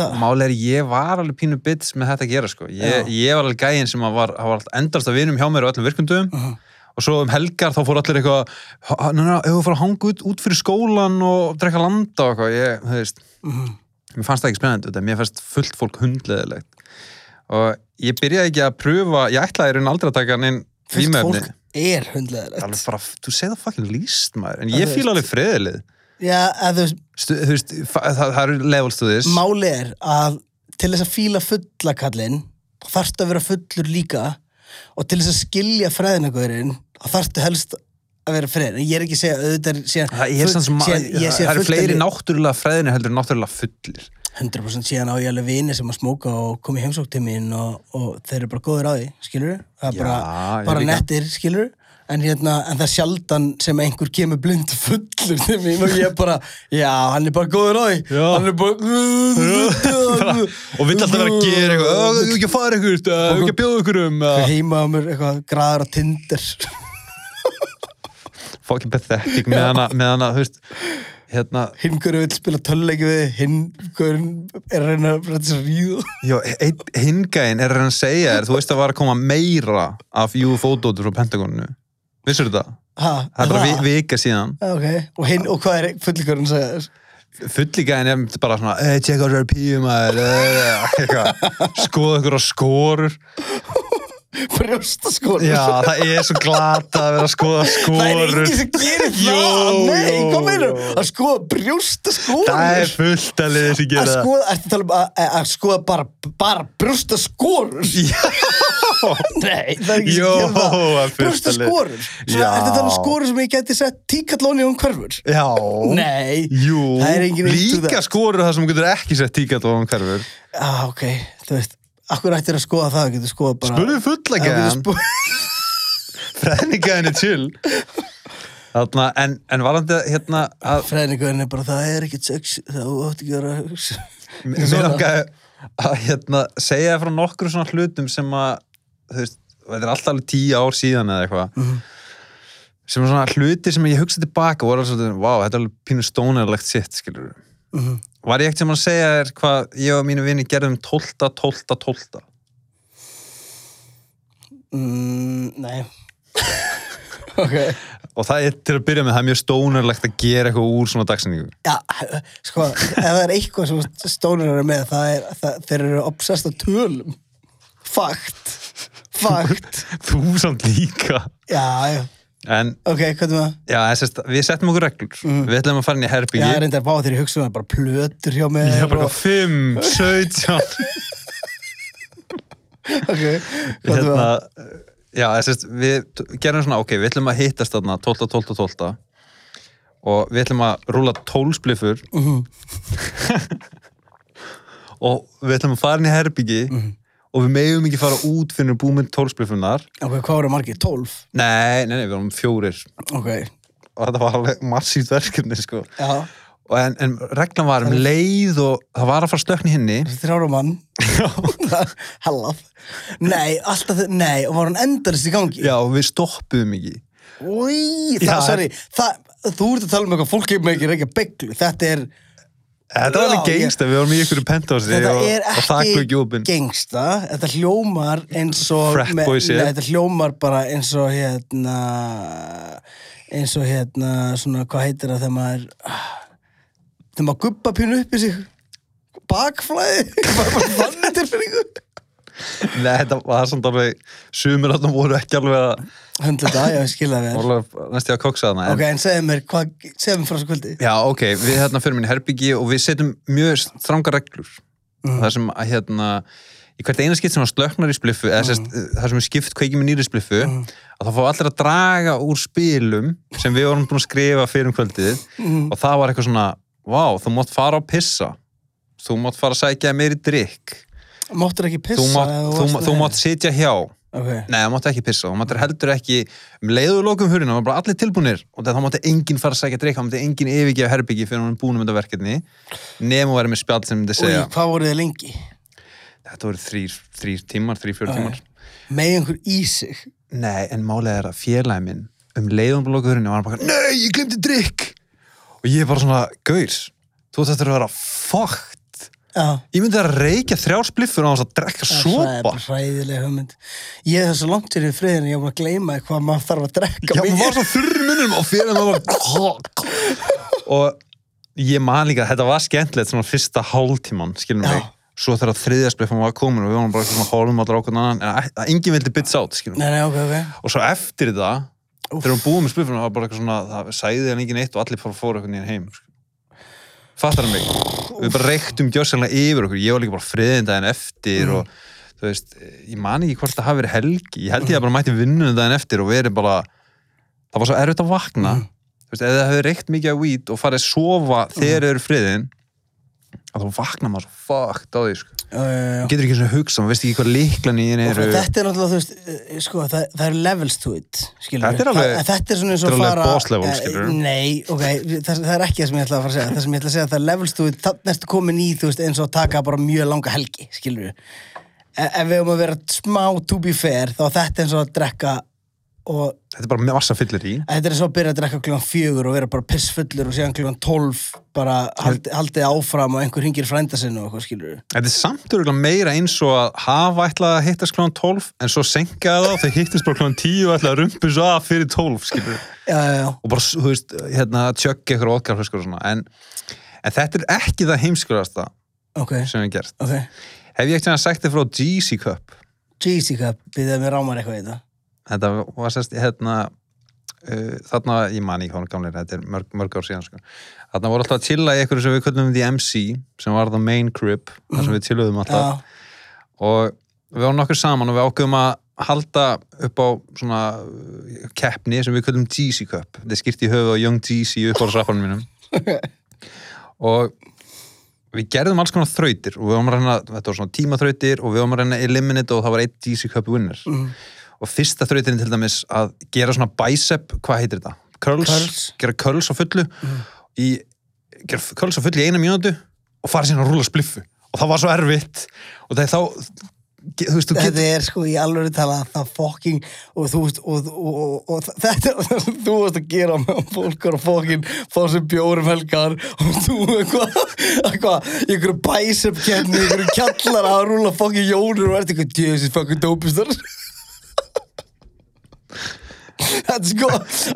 er ég var alveg pínu bits með þetta að gera sko. Ég, ég var alveg gæinn sem að var, var endast að vinum hjá mér og öllum virkundum Uh og svo um helgar þá fór allir eitthvað "Ha- ná, ná, ef við fór að hanga út, út fyrir skólan og drekka landa og eitthvað. Ég, þú veist, mér fannst það ekki spennandi þetta, mér fannst fullt fólk hundleðilegt og ég byrjaði ekki að pröfa ég ætlaði raun aldrei að taka neinn vímefni fólk er hundleðilegt. þú segð það fucking líst maður. En ég þú fíla alveg freðilið Já, eða þú veist, það, eru levels to this. máli er að til þess að fíla fullakallinn þarftu að vera fullur líka. Og til þess að skilja fræðinagurinn þarftu helst að vera en ég er ekki að segja auðvitað það er það eru fleiri náttúrulega freðinir heldur náttúrulega fullir. 100% síðan á ég alveg vini sem að smóka og koma í heimsók til mín og, og þeir eru bara góður á því, skilur það er bara, bara nettir, skilur en, hérna, en það er sjaldan sem einhver kemur blind fullur til mín og ég bara já, hann er bara góður á því. Hann er bara og vill alltaf vera að gera eitthvað "Ó, þú ekki að fara eitthvað, þú ekki að bjóða ykkur um heima á mér, eitthvað graður á Tinder. Fucking pathetic með hana, þú veist hérna, hverju vil spila töluleiki við hinn hverju er að reyna að rætta sér einn hingæin er reyna að segja þér, þú veist að var að koma meira af UFO-dótur frá Pentagoninu vissur þetta? ha, það er bara vi, vika síðan. Ok, og, hinn, og hvað er fullíkurinn að segja þess fullíkæin er bara svona hey, check out your píum skoða ykkur á skorur. Brjóstaskóla. Já, það er svo glata að vera að skoða það er enginn sem gerir það. Nei, hvað meinur, jú. að skoða brjóstaskóla það er fullt að liði sem að gera það. skoða, ertu að tala um að, að, að skoða bara, bara brjóstaskórur nei, það er ekki Jó, sem gerir það það er brjóstaskórur, Já. svo ertu að tala um skórur sem ég geti sett tíkallóni um hverfur? Já. Nei, Jú, Það er engin into líka that. skorur það sem þú getur ekki sett tíkat á hann hverfur. Ah, ok, þú veist akkur ættir að skoða það, getur skoða bara Spurðu fulla Já, getur gæðan, spó- fræðningaðin er chill. Þarna, en, en varandi hérna að fræðingurinn er bara, það er ekkert sex það átt ekki að vera að hugsa. Mér Svona. langaði að hérna, segja frá nokkru svona hlutum sem að veist, þetta er alltaf tíu ár síðan eða eitthvað Mhm. sem er svona hluti sem ég hugsa tilbaka og var alveg svona, wow, þetta er alveg pínu stónarlegt sitt, skilur Mhm. Var ég ekkert sem að segja þér hvað ég og mínu vini gerðum 12, 12, 12 mm, nei ok og það er til að byrja með það er mjög stónarlegt að gera eitthvað úr svona dagsinningu Já, sko, ef það er eitthvað sem stónir eru með, það er, það, þeir eru obsessed á tölum. Fakt. Fakt. þú samt líka Já, já. en Ok, hvað er það? já, við settum okkur reglur við ætlum að fara inn í Já, herbyggi ég reyndi að bá þegar ég hugsa um það, bara plötur hjá ég er bara og- 5, 17 Ok, hvað er það? já, sérst, við gerum svona, ok, við ætlum að hittast þarna 12, 12, 12 og við ætlum að rúla 12 spliffur Mhm. og við ætlum að fara inn í herbyggi Mhm. Og við megum ekki fara út fyrir búið með 12 spliffunar Ok, hvað voru margir? 12? nei, nei, nei, við varum fjórir Ok, og þetta var alveg massíft verkefni sko. já. En, en reglan var um leið og það var að fara stökni hinni Þrjára mann. Hallað. Nei, alltaf, nei, og var hann endalist í gangi? já, og við stoppuðum ekki Úi, Já, það, sorry, það, þú ert að tala um eitthvað fólk hefur ekki reykja beglu, þetta er Þetta var alveg Já, ég- gengst við vorum í ykkur Þetta og, er og þakku ekki ekki opinn gengsta, þetta hljómar eins og Frat með- boy shit. nei, þetta hljómar bara eins og hérna eins og hérna svona, hvað heitir það þegar maður þegar maður gubba pínu upp í sig? Bakflæði? Bara bara þannig tilfinningu Nei, þetta var samt alveg sumir þarna voru ekki alveg að höndla þetta, já, ég skilða vel. Voru alveg næstu að koksa þarna en- ok, en segðu mér, hvað, segðu mér frá þessu kvöldi. Já, ok, við hérna fyrir minni herbyggi og við setjum mjög stranga reglur. Mhm. það sem að hérna í hvert eina skipt sem að slöknar í spliffu eða sérst, það sem er skipt kveikjum í nýri spliffu Mhm. að þá fá allir að draga úr spilum sem við vorum búin að skrifa fyrir um kvöldið. Mhm. og það var eitthvað svona vá, þú mátt fara á pissa. Þú mátt fara að sækja meiri drikk máttur ekki pissa þú mátt, þú, þú með- mátt sitja hjá ok, Nei, það mátti ekki pissa, það mátti heldur ekki um leiðu lokum hurina, það var bara allir tilbúnir. Og það mátti enginn fara að sækja drikk, það mátti enginn yfirgefa herbyggi fyrir hann er búin um þetta verkefni nefn að vera með spjall sem Új, segja hvað voruð þið lengi? þetta voru þrýr, þrýr tímar, þrýr, fjór Ok. tímar. Með einhver í sig? Nei, en málega er að félagi minn um leiðum lokum hurina var bara, nei, ég glemdi drikk og ég er bara svona, gauðs þú ég myndi að reykja þrjár spliffur á þess að drekka Það er sopa. hræðileg hugmynd. Ég er þessu langt sér í friðinu, ég búin að gleyma hvað maður þarf að drekka Já, maður var svo þurr í munum og fyrir maður bara og ég man líka þetta var skemmtilegt svona fyrsta hálftíman, skilum mig svo þegar þriðjarspleffum var komin og við vorum bara svona hálfum allar okkur en enginn vildi out, skilum Nei, nei, ok, ok. og svo eftir þetta, Úff. þegar við búum með spliffuna var bara eitthvað svona, það fattar hann mig, við bara reyktum gjössanlega yfir okkur, ég var líka bara friðindaginn eftir Mm. og þú veist, ég man ekki hvort það hafi verið helgi, ég held ég að bara mætti vinnunum daginn eftir og verið bara það var svo erfitt að vakna Mm. þú veist, ef það hefur reykt mikið af weed og farið að sofa Mm. þegar þau eru friðin að þá vakna maður svo fucked á því sko. Já, já, já. getur ekki svona hugsa, maður veist ekki hvað líklan í henni eru Þetta er náttúrulega, þú veist, eh, sko, það, það er levels to it, skilur Þetta er alveg- Þetta er svona eins og er fara... boss level, eh, skilurðu. Nei, ok, það, það er ekki það sem ég ætla að fara að segja. Það sem ég ætla að segja, það er levels to it, þannig ertu komin í, þú veist, eins og taka bara mjög langa helgi, skilur Ef við höfum að vera smá to be fair, þá er þetta eins og að drekka þetta er bara massa fyllir í. Þetta er svo að byrja að drekka klukkan fjögur og vera bara pissfullur og síðan klukkan tólf bara haldi, haldið áfram og einhver hringir frænda sinni og eitthvað skilur Þetta er samt örgulega meira eins og að hafa ætlað að hittast klón 12 en svo senkaði það og þau hittist bara klón 10 og ætlaði að rumpu svo af fyrir 12 skilur Já, já, já, og bara, þú veist, hérna tjöggi ótkarflöskur og svona. En, en þetta er ekki það heimskulegasta ok, sem við gert. Ok. Hef ég ekkert þetta var sérst hérna uh, þarna, ég man ekki hann gamlega þetta er mörg, mörg ár síðan sko. þarna voru alltaf að chilla í eitthvað sem við köllum The MC sem var the main crib þar sem við chilluðum alltaf. Já, og við varum nokkur saman og við ákveðum að halda upp á svona uh, keppni sem við köllum Jeezy Cup. Þetta er skýrt í höfu á Young Jeezy upp á rappanum mínum. Og við gerðum alls konar þrautir og við varum að reyna, þetta var svona tímaþrautir og við varum að reyna eliminate og það var eitt Jeezy Cup winner. Mm. Og fyrsta þrautin til dæmis að gera svona bicep, hvað heitir þetta? Curls, Curls. gera curls á fullu. Í, gera curls á fullu í eina mínútu og fara síðan að rúla spliffu. Og það var svo erfitt. Og það er þá ge- þú veist, þú Þetta er sko í alveg tala það fucking og þú veist og, og, og, og þetta sem þú veist að gera með fólk er að fucking fá sér bjórum helgar og þú eitthvað eitthvað, í einhverju bæsep kenni í einhverju kjallar að rúla fucking jónur og ert eitthvað djöfisins fucking dópistar Þetta er sko,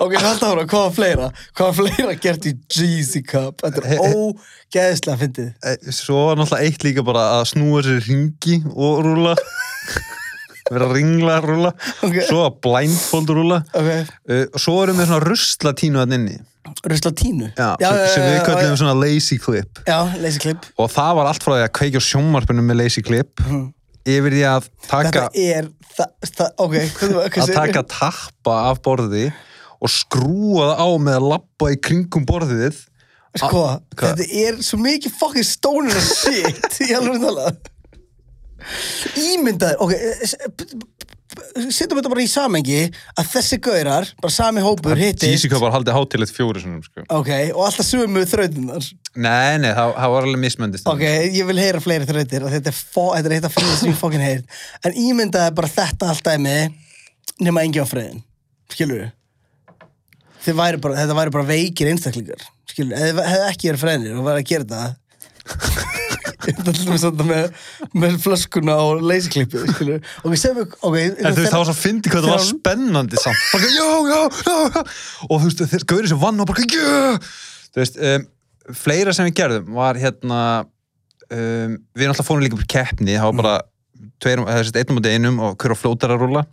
ok, halda ára, hvað var fleira? Hvað var fleira gert í Jeezy Cup? Þetta er ógeðslega fyndið. Eh, svo var náttúrulega eitt líka bara að snúa sér ringi og rúla vera að ringla rúla Ok. svo að blindfold rúla Ok, uh, svo erum við svona ruslatínu að inni rusla tínu. já, sem, sem við köllum já, svona lazy clip Já, leysi klipp. og það var allt frá því að kveikja á sjónvarpinu með lazy clip yfir því að taka, er, það, það, ok, hvað, hvað að taka tappa af borði og skrúa það á með að labba í kringum borðið. Sko, hvað? þetta er svo mikið fucking stoner as shit Ég alveg að tala Ímyndaður, ok b- b- Setjum þetta bara í samengi að þessi gaurar, bara sami hópur hittist Tísika var haldið hátilegt fjóri sinum sko. Ok, og alltaf sömu þrautinnar nei, nei, það, það var alveg mismöndist Ok, ég vil heyra fleiri þrautir þetta er, eitt af fyrir sem ég fucking heyrt En ímyndaði bara þetta allt dæmi nema engin á friðin Skilur? Væri bara, þetta væri bara veikir einstaklingar Skilur þið hefði ekki verið friðinir og væri að gera þetta til dæmis þetta með, með flöskuna og leysiklippið, skilur. Ok, sem við, ok. En þú veist, það var svo fyndi hvað það var spennandi samt. Bara, já, já, já. Og þú veist, þeir gaurið sem vann og bara, já. Þú veist, um, fleira sem við gerðum var hérna, um, við náttúrulega fórum líka upp keppni, það var bara þessi einnum á einum og hver á flótar að rúla.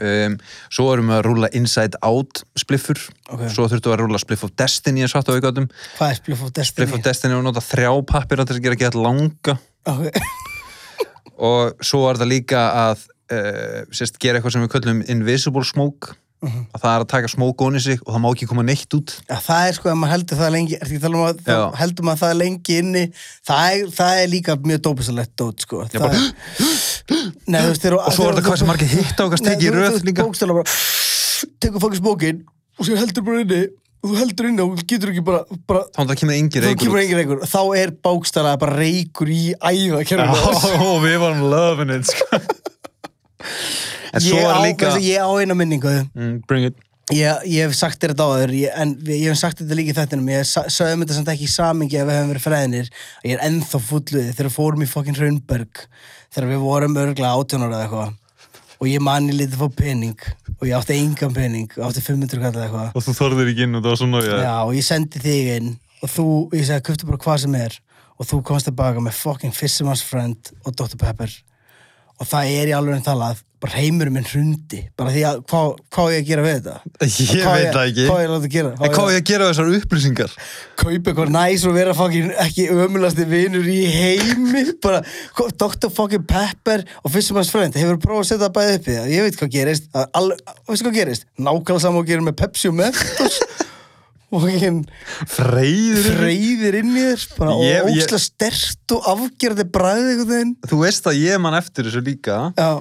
Um, svo erum við að rúla Inside Out spliffur, Ok. svo þurftum við að rúla Spliff of Destiny en satt á auðgátum. Hvað er Spliff of Destiny? Spliff of Destiny og nota þrjá pappir til þess að gera gett langa. Ok. og svo er það líka að uh, sérst, gera eitthvað sem við köllum invisible smoke Mhm. að það er að taka smoke onni sig og það má ekki koma neitt út Já, það er sko, ef maður heldur það lengi, er að um að þá heldur maður það lengi inni, það er, það er líka mjög dópisalett dót, sko. Það bara- er- Nei, veist, þeir og svo er þetta hvað sem margir hitta og hvað stekki í röð líka. tekur fokkin smókin og svo heldur bara inni, og þú heldur inni og getur ekki bara, bara þá kemur engin þá reykur þá er bókstala bara reykur í æða, og við varum loving it sko. en svo er á, líka ég á eina minningu, mm, bring it. Ég, ég hef sagt þér þetta áður, ég, en ég hef sagt þetta líka í þettinum, ég sa- sagði um þetta samt ekki í samingi ef við hefum verið fræðinir, ég er ennþá fulluðið þegar fórum í fokkin Raunberg, þegar við vorum örglega átjónara eða eitthvað, og ég manni lítið fór pening, og ég átti engan pening, átti 500 kall eða eitthvað, og þú þorðir ekki inn og það var svona Já, og ég sendi þig inn. Og þú, ég segi, köftu bara hvað sem er. Og þú komst tilbaka með fucking Fisherman's Friend og Dr. Pepper. Og það er í alveg en talað bara heimurinn minn hrundi. Bara því að, hvað, hvað á ég að gera við þetta? ég Hvað á veit það ekki. Hvað á ég að að gera? hvað er ég að gera við þessar upplýsingar? Kaupa eitthvað næs og vera fucking ekki ömulasti vinur í heimi. Bara Dr. fucking Pepper og Fisherman's Friend, hefur prófað að setja það bæði upp í það. Ég veit hvað gerist, að al, veistu hvað gerist? Nákvæmlega saman að gera með Pepsi og Mentos. Og fucking freyður freyðir inn í þér. Bara og ókslega stert og afgerði bræði þú veist að ég man eftir þessu líka. Já,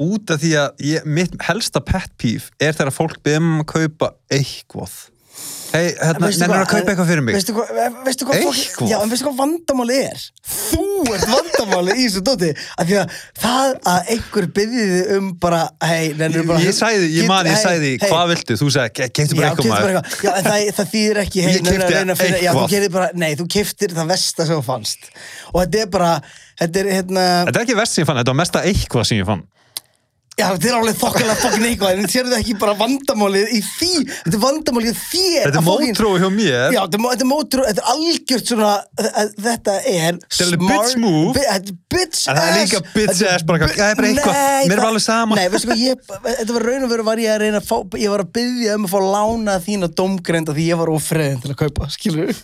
út af því að ég, mitt helsta pet peeve er þegar fólk byrjum að kaupa eitthvað hei, hérna, hvað, að kaupa eitthvað fyrir mig. Veistu hvað, veistu hvað, fólk- já, en veistu hvað vandamáli er? Þú ert vandamáli í þessu dóti af því að það að einhver byrðiði um bara, hei, nennir bara ég sagði, ég man, ég Hey, sagði, hey, hvað viltu? Þú sagði, keiptu Já, bara eitthvað. Já, en það, það þýðir ekki hei, Ég nennirðu að að nei, þú keftir það versta sem þú fannst. Og þetta er bara, þetta er hérna Þetta er ekki verst sem ég fann, þetta var mesta eitthvað sem ég fann Já, þetta er alveg þokkalega fokkin eitthvað en sér þetta ekki bara vandamálið í því þetta er vandamálið þér Þetta er mótrói hjá mér Já, þetta er, mó- þetta er þetta er algjört svona þetta er er alveg bitch move. Þetta er bitch En það er ass líka bitch Þetta er ass, bara eitthvað, "Það er bara eitthvað, mér er alveg sama." Nei, veistu hvað, ég, þetta var raun og veru var ég að reyna að fá, ég var að byggja um að fá lána þína domgreinda því ég var ófreðin til að kaupa, skilur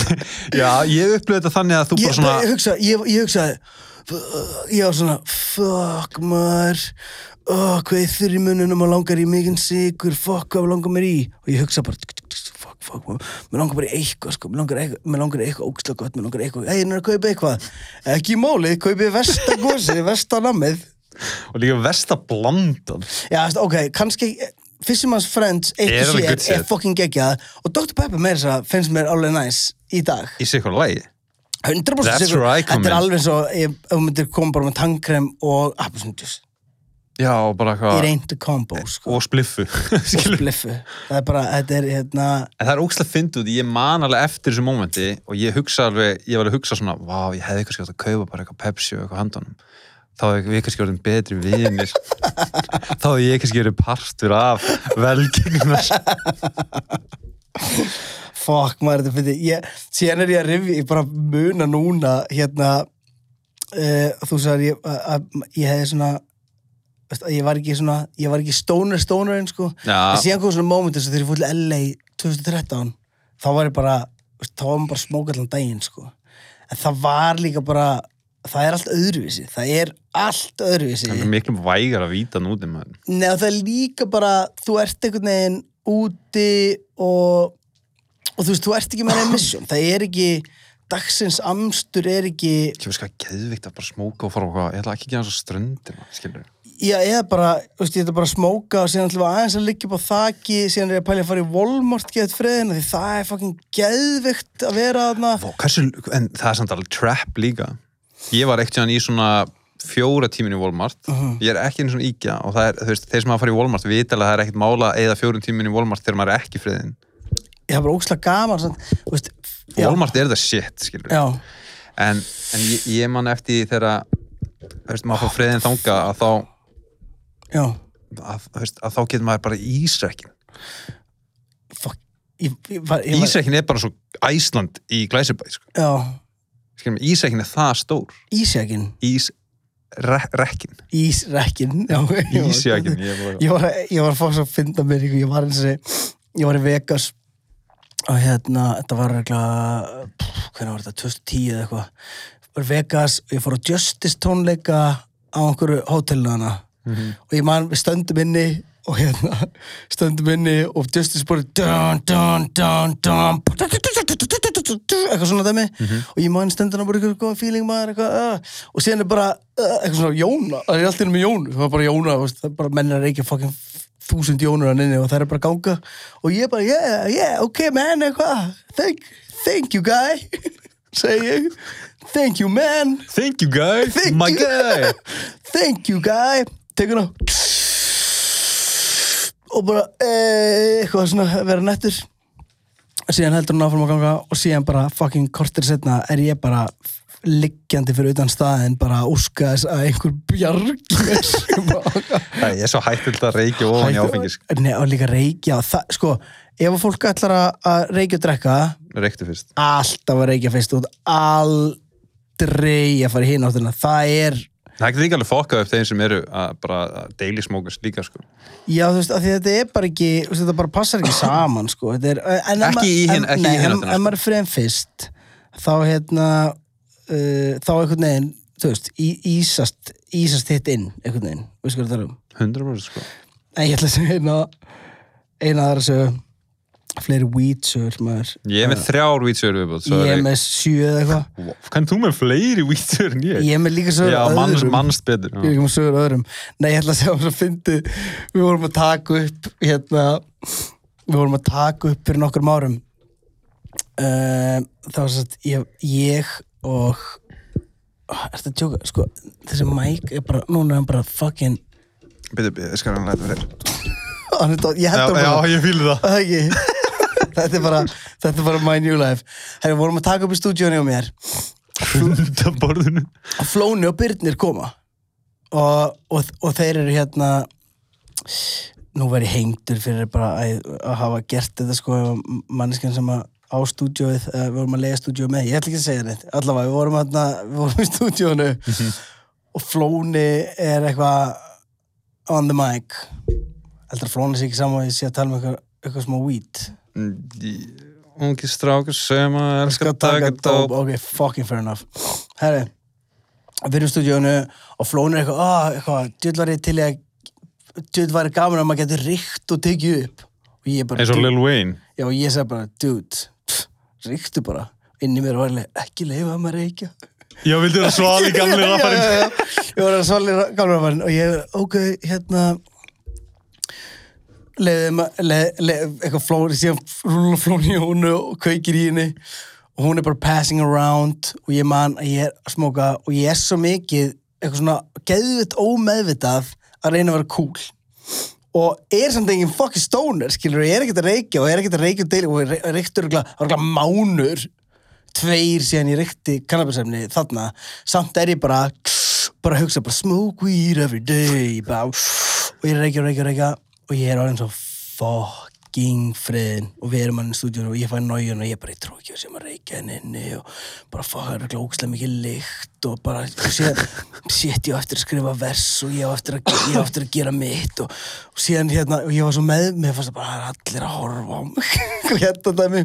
Já, ég upplöði þetta þannig að þú ég, bara svona ég, ég, ég ég var svona fuck maður. Oh, hvað er þurr í mununum og langar í mikinn sigur fuck hvað langar mér í? Og ég hugsa bara fuck fuck mér langar bara í eitthvað sko. Mér langar, eitthvað, mér í eitthvað ógslag gott. Mér langar í eitthvað ég er að kaupa eitthvað? Ekki málið, kaupið vestagosi vestanammið Og líka versta blandan. Já, ok, kannski Fisherman's Friends eitt og alveg sér er fucking geggjað. Og Dr. Pepper að finnst mér alveg næs í dag. Í hvað lagi 100% That's sigur. Þetta er alveg svo ef þú myndir koma bara með tangkrem og appelsindjus Já, bara í eitthvað reyndu kombo sko. Og spliffu og spliffu. Það er bara, þetta er hérna En það er ógæslega fyndið út, ég man alveg eftir þessu mómenti og ég hugsa alveg, ég var alveg að hugsa svona vá, ég hefði kannski átt að kaupa bara eitthvað Pepsi og eitthvað handunum þá hefði við kannski orðin betri vinir. Þá hefði ég kannski verið partur af velgengnar fuck maður þetta fyrir ég, síðan er ég að rifi, ég bara muna núna hérna uh, þú sagði ég, að- ég hefði svona veist, ég var ekki svona, ég var ekki stoner stoner en sko, en síðan kom svona moment þess að þegar ég fór til LA 2013 þá var ég bara, veist, þá var maður bara smók allan daginn sko, en það var líka bara, það er allt öðruvísi það er allt öðruvísi. Það er miklu vægar að víta núti maður. Og það er líka bara, þú ert einhvern veginn úti og, og þú veist, þú ert ekki með neinn mission. Það er ekki, dagsins amstur er ekki, ég veist hvað, geðvikt að bara smóka og fara og hvað, ég ætla ekki að gera svo ströndir skilur já, eða bara, þú veist, ég ætla bara að smóka og síðan ætlum við aðeins að liggja upp á þaki, síðan er ég að pælja að fara í Walmart geðt friðina því það er fucking geðvikt að vera þarna. Vá, hversu, en það er samt alveg trap líka. Ég var ekkert í svona fjóra tímin í Walmart. Ég er ekki einu svona íkja og það er, þú veist, þeir sem hafa farið í Walmart vita alveg að það er ekkert mála eða fjórum tímin í Walmart þegar maður er ekki friðin Ég er bara ókslega gaman, Walmart er það shit, en, en ég, ég man eftir þegar maður fór friðin þanga að þá að, veist, að þá getur maður bara ísrekkin var, ég var, Ísrekkin er bara svo Æsland í Glæsibæ sko. Ísrekkin er það stór. Ísjakin Ísrekkin ísrekkin já, já. Ísjakinn ég var, var að fá svo að finna mér ég var eins og ég var í Vegas og hérna, þetta var regla hvernig var þetta, 2010 eða eitthvað var Vegas og ég fór á Justice tónleika á einhverju hótelina Mhm. og ég man, við stöndum inni og hérna, stöndum inni og Justice bara dun, dun, dun, dun, eitthvað svona dæmi og ég man stundina bara eitthvað góða feeling maður eitthvað, uh, og síðan er bara uh, eitthvað svona Jóna, það er alltaf með Jónu það var bara Jóna, það er bara menn er ekki fucking þúsund Jónur hann inni og það er bara ganga. Og ég bara, yeah, yeah, ok man eitthvað, thank, thank you guy segi ég. Thank you man. Thank you guy, Thank my you. guy. Thank you guy. Tekur hana og bara eh, eitthvað svona vera nettur. Síðan heldur hann áfram að ganga og síðan bara fucking kortir setna er ég bara liggjandi fyrir utan staðin bara að úska þess að einhver bjargi mér. Það er svo hættild að reykja ofan í áfengis. Nei, og líka reykja það, sko, ef að fólk ætlar að, að reykja og drekka alltaf að reykja fyrst út aldrei að fara í hinn áttina. Það er Það getur líka alveg fokkað upp þeim sem eru að bara daily smokers líka sko. Já, þú veist, af því þetta er bara ekki þetta bara passar ekki saman, sko. Þetta er, en ef Ekki í hin- en- ekki í hina en- Ef sko. maður er friðin fyrst þá hérna uh, þá einhvern veginn, þú veist í, ísast, ísast hitt inn einhvern veginn, veist hvað það er um 100% sko. En ég ætla að segja eina eina aðra sögu. Fleiri maður. Ég er með þrjár vítsögur Ég er með sjö eða eitthvað. Kannst þú með fleiri vítsögur en ég? Ég er með líka sögur Já, manns, öðrum. mannst betur Ég er með sögur öðrum. Nei, ég ætla að segja að fyndi Við vorum að taka upp hérna, Við vorum að taka upp fyrir nokkur árum. Um, Það var satt ég, ég og Ertu að tjóka, sko Þessi Mike er bara, núna er hann bara fucking Betur, betur, skal hann læta fyrir. Hann er dó- Ég Já, hætti já, bara. ég fýlu það. Þetta er bara, þetta er bara my new life. Herri, við vorum að taka upp í stúdíónu á mér. Hunda borðinu. Flóni og Byrnir koma. Og, og, og þeir eru hérna nú verið hengdur fyrir bara að, að hafa gert þetta sko manneskjan sem að á stúdíóið, uh, við vorum að lega stúdíóið með, ég ætla ekki að segja neitt, allavega við vorum, hérna, við vorum í stúdíónu og Flóni er eitthvað on the mic. Heldur að Flóni sé ekki saman að ég sé að tala um eitthvað, eitthvað smá weed. Ungi strákur sem að elska að taka dóp. Ok, fucking fair enough. Herri, við erum í stúdíónu og Flóni er eitthvað, ah, eitthvað djöld var ég til djöld var ég gaman að maður getur ríkt og tekið upp. Og ég eins og Lil Wayne. Já, og ég segi bara, dude ríktu bara, inn í mér var ég ekki leifa að maður reykja. Já, vildu það svali gamli Já, já, já, já. ég var að svali gamli rapparinn. Og ég, ok, hérna leiði maður eitthvað flóri, síðan rúla flóni í húnu og kveikir í henni. Og hún er bara passing around og ég man að ég er að smóka og ég er svo mikið eitthvað svona geðvitt ómeðvitað að reyna að vera cool og er samt engin fucking stoner skilur, ég er ekkert að reykja og er ekkert að reykja um deili og ég reykti örgulega mánur tveir síðan ég reykti kannabisefni þarna, samt er ég bara bara að hugsa, bara smoke weed every day bara, og ég reykja, reykja, reykja og ég er orðin svo fucking friðin og við erum hann í stúdíunum og ég fæ nájun og ég bara, ég trú ekki að sem að reykja henni og bara fuck, það er ógeðslega mikið lykt og bara, síðan sétt ég á eftir að skrifa vers og ég á eftir að, ég á eftir að gera mitt og, og síðan hérna, og ég var svo með mér fannst það bara, allir að horfa á mig. Hérna dæmi.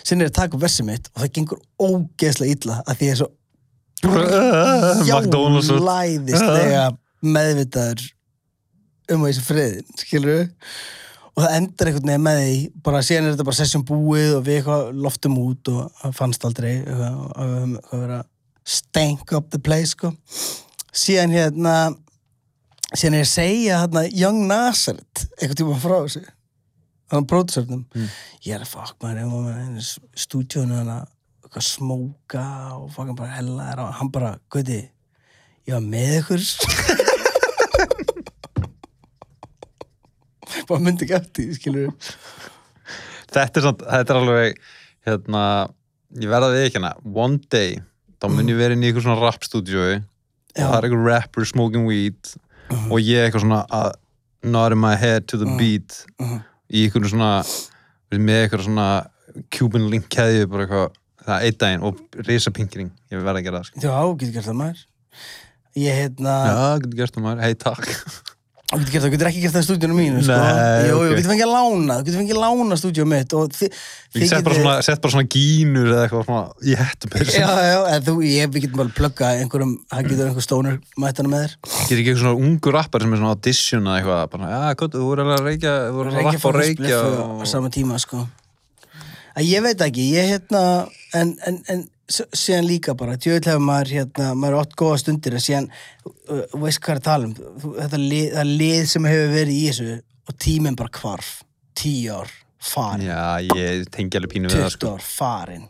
Síðan er ég að taka versið mitt og það gengur ógeðslega illa að því ég er svo jálæðislega meðvitaður um þessi friðin, skilur við og það endar einhvern veginn með því bara síðan er þetta bara session búið og við eitthvað loftum út og fannst aldrei að að stank up the place sko. síðan hérna síðan er ég að segja hérna Young Nazareth eitthvað tíma frá þessu þannig að pródusörnum Mm. ég er að fuck maður stúdíónu hann að smóka og fucking bara hella hann bara, guði, ég var með ykkur bara myndi ekki eftir skilur Þetta er, samt, þetta er alveg hérna, ég verða við ekki hérna one day þá mun ég vera inn í eitthvað svona rap Já. það er eitthvað rapper smoking weed og ég eitthvað svona að nodding my head to the beat Mhm. í eitthvað svona með eitthvað svona Cuban link keðju bara eitthvað það er einn daginn og risa pinkring ég verð að gera það sko. Já, getur gert það maður Ég hérna já, getur gert það maður, hei takk Þú getur, það, getur ekki gert það í stúdíunum mínu sko. Nei, Jú, jú, ok. þú getur fengið að lána Þú getur fengið að lána stúdíunum mitt ég sett bara, svona, sett bara svona gínur eða eitthvað svona í hættum Já, já, þú, ég, við getum bara plugga einhverjum, hann getur einhver stónur mættana með þér getur ekki eitthvað svona ungu rappar sem er svona audition eða eitthvað bara, já, gott, þú voru að reykja þú voru að rappa og reykja og... á sama tíma sko að ég veit ekki, ég hérna en, en, en síðan líka bara hefur maður hérna, maður er oft góða stundir en síðan, uh, þú veist hvað er að tala um þú, þetta lið, það lið sem hefur verið í þessu og tíminn bara hvarf. Tíu ár, farin. Já, ég tengi alveg pínu við það 20 sko. ár, farin.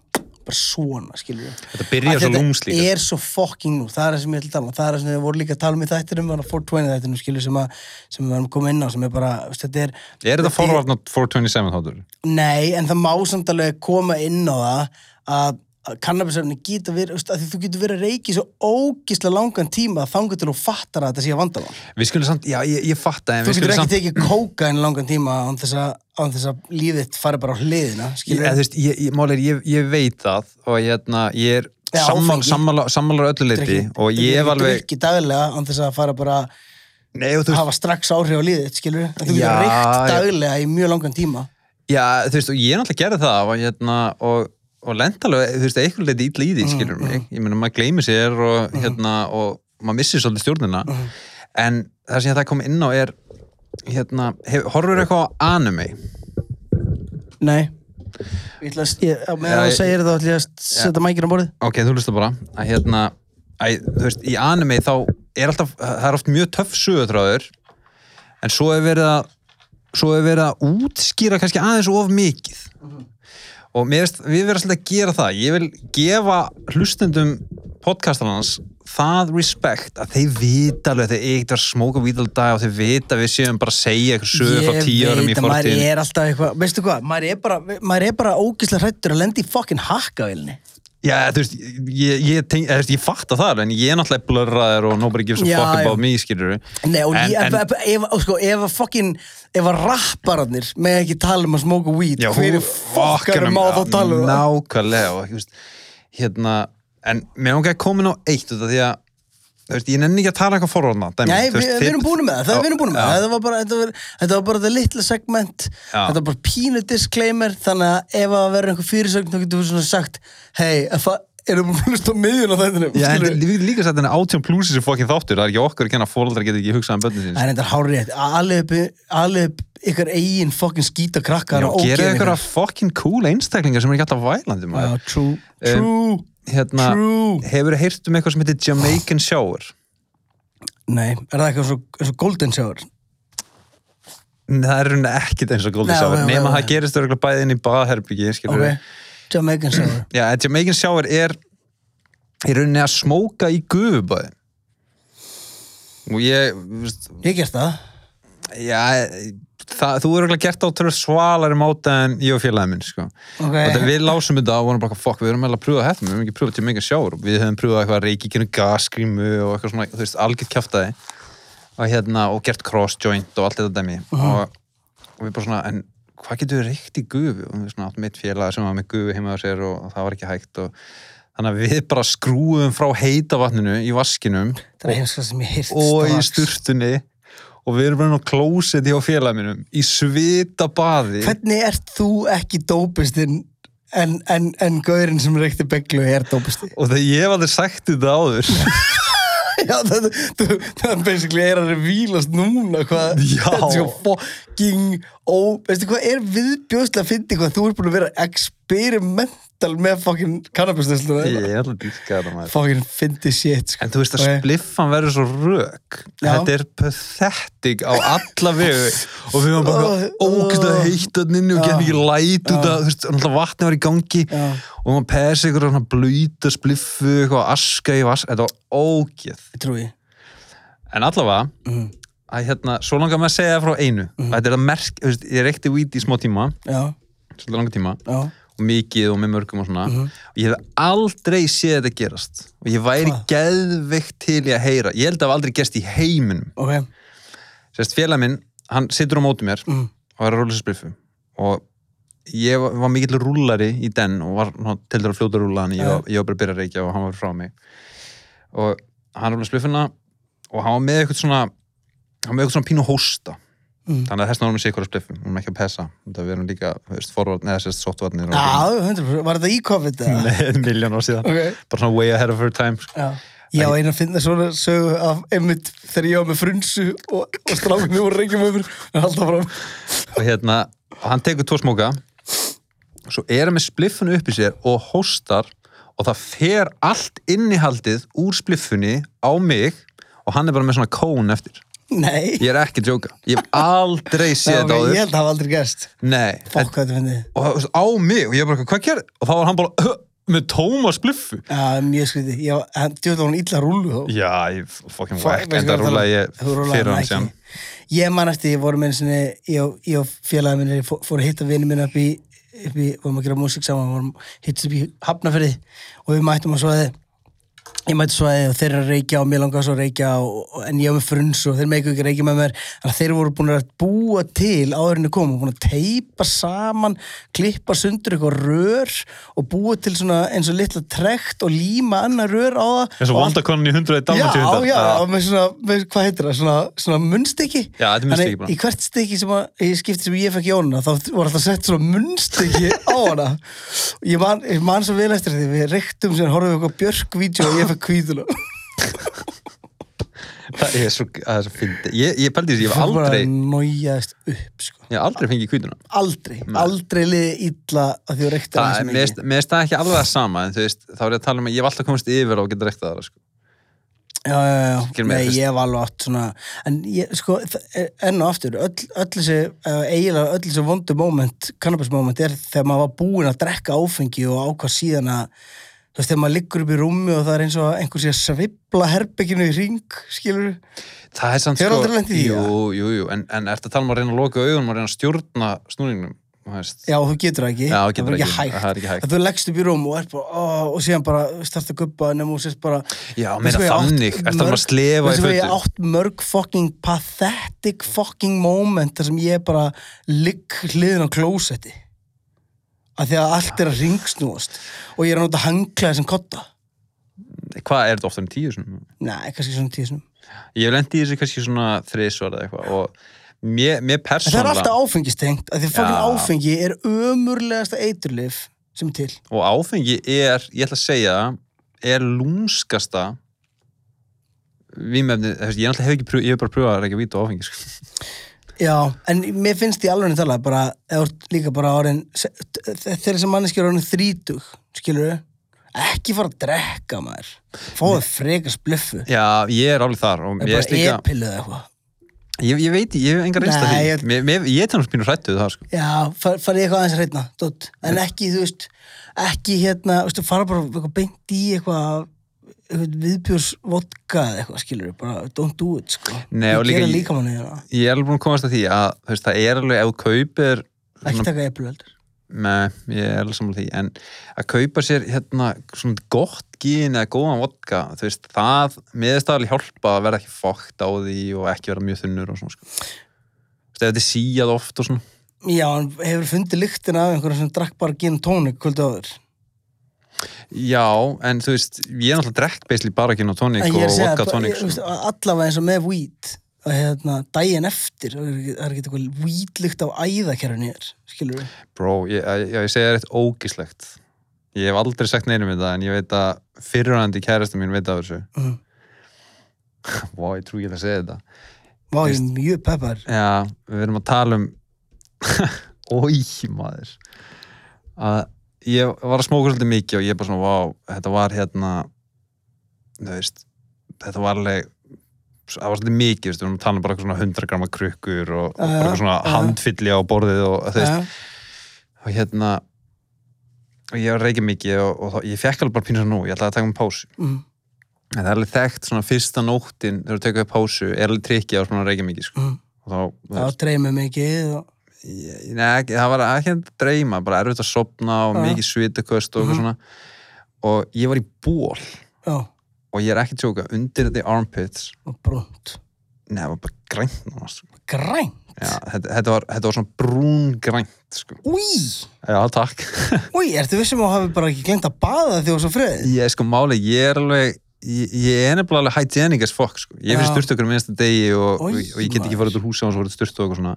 Bara svona, skilur við. Þetta byrjar svo lúms líka. er svo fucking nú, það er það sem ég ætla að tala um. Það er það sem við vorum líka að tala um í þættinum þannig að 420 þættinum, skilur sem, að, sem við varum koma inn á sem er bara, þetta er er þetta forvarnat 427 þáttur? Nei, en það má samt alveg koma inn á það að að kannabisefni geta verið, að þú getur verið að reiki svo ógislega langan tíma að þangu til þú fattar að þetta sé að vandamál. við skulum samt, já, ég, ég fatta Þú getur ekki samt tekið kóka en langan tíma án þess að, án þess að lífið þitt fari bara á hliðina, ég, þú ég, ég, máli er, ég, ég veit það og hérna, ég er Já, sammála, áfengi. sammála, sammála öllu leiti og ég hef alveg Ekki daglega án þess að fara bara nei, þú að hafa strax áhrif á lífið þitt, skilur þú getur reykt daglega í mjög langan tíma. já, þú veist, og ég náttúrulega gerði það og hérna, og og lenda alveg, þú veist, eitthvað leiti illa í Mm, því, skilur mig. ég meina, maður gleymir sér og hérna, og maður missir svolítið stjórnina. Mm. en það sem það kom inn á er hérna, horfur eitthvað á anime? Nei. Ég ætla að, ég, þú ég- segir það, ætla ég að setja mækina á borðið. ok, þú hlusta bara. Að hérna, að, þú veist, í anime þá er alltaf, það er oft mjög töff sögutráður en svo er verið að svo er verið að útskýra kannski aðeins of mikið og veist, við verðum svolítið að gera það. Ég vil gefa hlustendum podcastarnas það respect að þeir vita alveg þeir eitt að smóka vítaldag og þeir vita við séum bara að segja eitthvað sögur frá tíu árum í Ég veit að maður fortíðin er alltaf eitthvað, veistu hvað, maður er bara, bara ógislega hrættur að lenda í fucking hakkavilni. Já, þú veist, ég, ég, tenk, ég, ég fatta það alveg, en ég er náttúrulega blurraður og nobody gives a Já, fuck about me, skilur Nei, og En- en, ef, ef, sko, ef að fucking, ef að rappararnir með ekki tala um að smóka weed, Já, hverju fokkarum má þá tala um það? Nákvæmlega, og þú veist, hérna, en mér langar að koma inn á eitt út af því að, þú veist, ég nenni ekki að tala eitthvað dæmi, Nei, við, við erum búin með það, það búin með það, þetta var bara, þetta var, þetta var bara þetta litla segment, Já. þetta var bara pínu disclaimer, þannig að ef að vera einhver fyrirsögn, þá getur við svona sagt, hei, erum við hlusta á miðjun á þættinum, Já, en við líka sagt henni átjón plusi sem fokkin þáttur, það er ekki okkur að kenna fóldrar geta ekki hugsað um börnin síns. Það er þetta hár rétt, alveg alveg upp ykkar eigin fokkin skýta krakkar Já, og gera ógeð ykkur ykkar. að fokkin cool einstaklingar sem er ekki alltaf vælandi, Já, maður. true, true, Hérna, true. hefur heyrt um eitthvað sem heitir Jamaican Shower? Nei, er það eitthvað eins og, Golden Shower? Það er ekkit eins og Golden Nei, Shower, nema það gerist örgulega bæði inn í baðherbyggi, skilur Ok, Jamaican Shower. Já, en Jamaican Shower er í rauninni að smóka í gufubæði og ég, veist, Ég gert það. já það, þú er örgulega gert á törur svalari máta en ég og félagið minn, sko Ok. og þegar við lásum þetta og vorum bara, fuck, við erum meðal að pröfa þetta við höfum ekki pröfað Jamaican Shower við höfum pröfað eitthvað reiki, genið gasgrímu og eitthvað svona, þú veist, algjört kjaftaði og hérna, og gert cross joint og allt þetta dæmi og, og við bara svona, en hvað getur við reykt í gufu? Og við svona áttum mitt félag sem var með gufu heima á sér og, það var ekki hægt og þannig að við bara skrúum frá heita vatninu í vaskinum heirt og í sturtunni og við erum bara á klósetti á félagið mínum í svita baði Hvernig ert þú ekki dópistinn en, en, en gaurinn sem reykti beglu er dópisti? og þegar ég hef aldrei sagt þetta áður Já, það, það, það basically er að revílast núna hvað þetta er svo fucking ó, veistu hvað er viðbjóðslega að fyndi hvað þú ert búin að vera experimental með fucking cannabis-nesluna ég er alltaf dýrka þetta maður. Fucking fyndi shit sko. En þú veist að Ok. spliffan verður svo rök. Já. Þetta er pathetic á alla vegu. Og við varum bara Oh, ógæslega oh. heitt að nynnu og getum ekki læt út að, náttúrulega vatni var í gangi. Já. og maður pæsi ykkur svona blöyta spliffu, eitthvað aska í vask þetta var trúi En allavega, Mhm. að hérna, svo langar maður að segja frá einu. Að þetta er að merk, ég reykti weed í smá tíma. Svolítið langa tíma. Já, og mikið og með mörgum og svona. Mhm. og ég hef aldrei séð þetta gerast. Og ég væri Hvað? geðveikt til í að heyra. Ég held að það hafi aldrei gerst í heiminum. Ok, sérst félag minn, hann situr á móti mér mm. og er að rúla sér spliffu og ég var, var mikill rúllari í den og var til fljóta að rúla hann. Ég, var- ég var bara að byrja að reykja og hann var frá mig. Og hann rúla spliffuna og hann var með eitthvað svona hann var með eitthvað svona pínu hósta Mm. þannig að þess erum við sér ykkur að spliffu hún er ekki að pessa, við erum líka þú veist, forvarn, eða sérst softvarnir Já, 100%, var þetta í COVID? eða? Nei, miljón ár síðan Ok, bara svona way ahead of her time sko. já. Já, eina að finna svona sögu af einmitt þegar ég var með frunsu og, og strákunni voru reyngjum um mér en alltaf fram. og hérna, og hann tekur tvo smóka og svo er hann með spliffunu upp í sér og hóstar og það fer allt innihaldið úr spliffunni á mig og hann er bara með svona kón eftir Nei, ég er ekki að djóka, ég hef aldrei séð þetta ok, áður. ég held að það hafa aldrei gerst. nei, Fokk hvað þetta finnir. og á mig og ég bara, hvað gerði? og þá var hann bara með tóma spliffu. Já, mjög skriði. Hann djóði hún illa rúlu já, ég whack veistu en það það- ég fyrir hann sem Ég man eftir, ég voru með ég og- ég og félagið minni fó- fóru að hitta vinið minna upp í, upp í, vorum að gera músík saman, vorum hittast upp í Hafnafyrði og við mættum að svoði, ég mætti svoði og þeir eru að reykja og mér langar svo að reykja og, en ég var með fruns og þeir meiku ekki að reykja með mér, þannig að þeir voru búin að búa til áðurinnu kom og búin að teipa saman, klippa sundur eitthvað rör og búa til svona eins og litla trekt og líma annar rör á það. Eins og og allt- vandakonan í 100 Já, dalmatíu já, og með svona, með, hvað heitir það, svona, svona munnstykki? Já, þetta er munnstykki bara. Í hvert stykki sem að, í skipti sem ég fekk Jónuna, þá voru alltaf sett svona munnstykki á hana. Ég man, ég man því, fekk kvítuna það er svo, það er svo fyndi ég, ég pældi þessi, ég hef aldrei Nójaðist upp, sko. Ég hef aldrei fengið kvítuna Aldrei, aldrei liði illa að því að reykta það, það sem mér finnst- mér finnst það ekki alveg það sama en þú veist, þá er ég að tala um að ég hef alltaf komist yfir og geta rektað það sko. Já, já, já, Skil mig, nei, fyrst. ég hef alveg átt svona en ég, sko, það er- enn og aftur öll, öll þessi, uh, eiginlega öll þessi vondu moment, cannabis moment er þegar maður var búinn að drekka áfengi og ákvað síðan að þú veist, þegar maður liggur upp í rúmi og það er eins og að einhver sé að svipla herbygginu í ring, skilur það er samt sko jú, jú, jú, en, en ertu að tala um að reyna að loka augunum og reyna að stjórna snúningnum? Já, þú getur það ekki, Já, þú það getur er ekki það er ekki hægt. að þú leggst upp í rúm og er bara, ó, og síðan bara starta að guppa nema og sérst bara já, ég átt þannig, ertu að að slefa í veistu hvað ég fötu átt mörg fucking pathetic fucking moment þar sem ég bara ligg hliðin á klósetti að því að allt er að ringsnúast og ég er að nota hangklæði sem kotta hvað er þetta ofta en tíu svona? Nei, kannski svona tíu sinum ég hef lendið í þessu kannski svona þrisvar eða eitthvað og mér, mér En það er alltaf áfengistengt að því fucking Já. áfengi er ömurlegasta eiturlif sem er til og áfengi er, ég ætla að segja er lúmskasta vímefni, ég hef ekki pröf, ég hef bara pröfað að reykja vít og áfengi sko. Já, en mér finnst í alveg tala bara, eða líka bara árin þegar sem manneski er orðin þrítug skilur við, ekki fara að drekka maður, fáðu frekar spluffu, já, ég er alveg þar og er ég, bara líka, epiluð eða eitthvað. Ég, ég veit, ég hef engar að Nei, því ég- mér, mér, ég er þannig spínu hrættuð það sko. Já, far- farið eitthvað aðeins hreitna, dótt en ekki, þú veist, ekki hérna, þú veist, fara bara beint í eitthvað eitthvað viðbjörs vodka eða eitthvað, skilur bara don't do it, sko. Nei, Ég gera líka manni ég er alveg búin að komast að því að veist, það er alveg, ef þú kaupir ekki taka með, ég er alveg samanlega því en að kaupa sér hérna svona gott gín eða góðan vodka þú veist, það, meðist alveg hjálpa að verða ekki fókt á því og ekki vera mjög þunnur og svona sko. Þú veist, ef þetta er síjað oft og svona. Já, hann hefur fundið lyktina af einhverjum sem drakk bara gin tónik kvöldu áður Já, en þú veist, ég er náttúrulega drekk basically bara og tónik En og segja, vodka veist, sko. allavega eins og með weed að hérna, daginn eftir það er ekki- ekki eitthvað weed-lykt á æðakerfinu hér, skilur við Bro, ég, ég, ég segi þér eitt ógislegt. Ég hef aldrei sagt neinum þetta en ég veit að fyrirhandi kærasta mín veit af þessu. Mhm. Vá, ég trú ekki að segja þetta. Vá, ég er mjög peppar. Já, við erum að tala um Ói, maður. Að ég var að smóka svolítið mikið og ég bara svona, vá, þetta var hérna þú veist þetta var alveg það var svolítið mikið, við erum að tala um bara svona 100 gramma krukkur og, og bara svona já. handfylli á borðið og þú veist, og hérna og ég var að reykja mikið og, og þá, ég fekk alveg bara pínu svo nú, ég ætlaði að taka um pásu. Mm, en það er alveg þekkt svona fyrsta nóttin þegar þú tekur upp pásu, er alveg trikki á svona að reykja mikið, sko. Mm. og þá, þú Það dreymir mikið og... Nei, það var ekki að dreyma, bara erfitt að sopna og mikið svitaköst og eitthvað Mhm. svona. Og ég var í ból já, og ég er ekki að tjóka undir the armpits. Og brúnt. Nei, það var bara grænt sko. græn, Já, þetta, þetta, var, þetta var svona brún grænt sko. úi! Já, takk. Úi, ertu vissum að hafi bara ekki glemt að baða því þú var svo fröð Ég er sko máli, ég er alveg ég, er nefnilega alveg hygienic as fuck sko. ég fyrir Já. styrtu okkur minnsta degi og, og, og ég get ekki farið út úr húsi og svo voruð styrtu okkur svona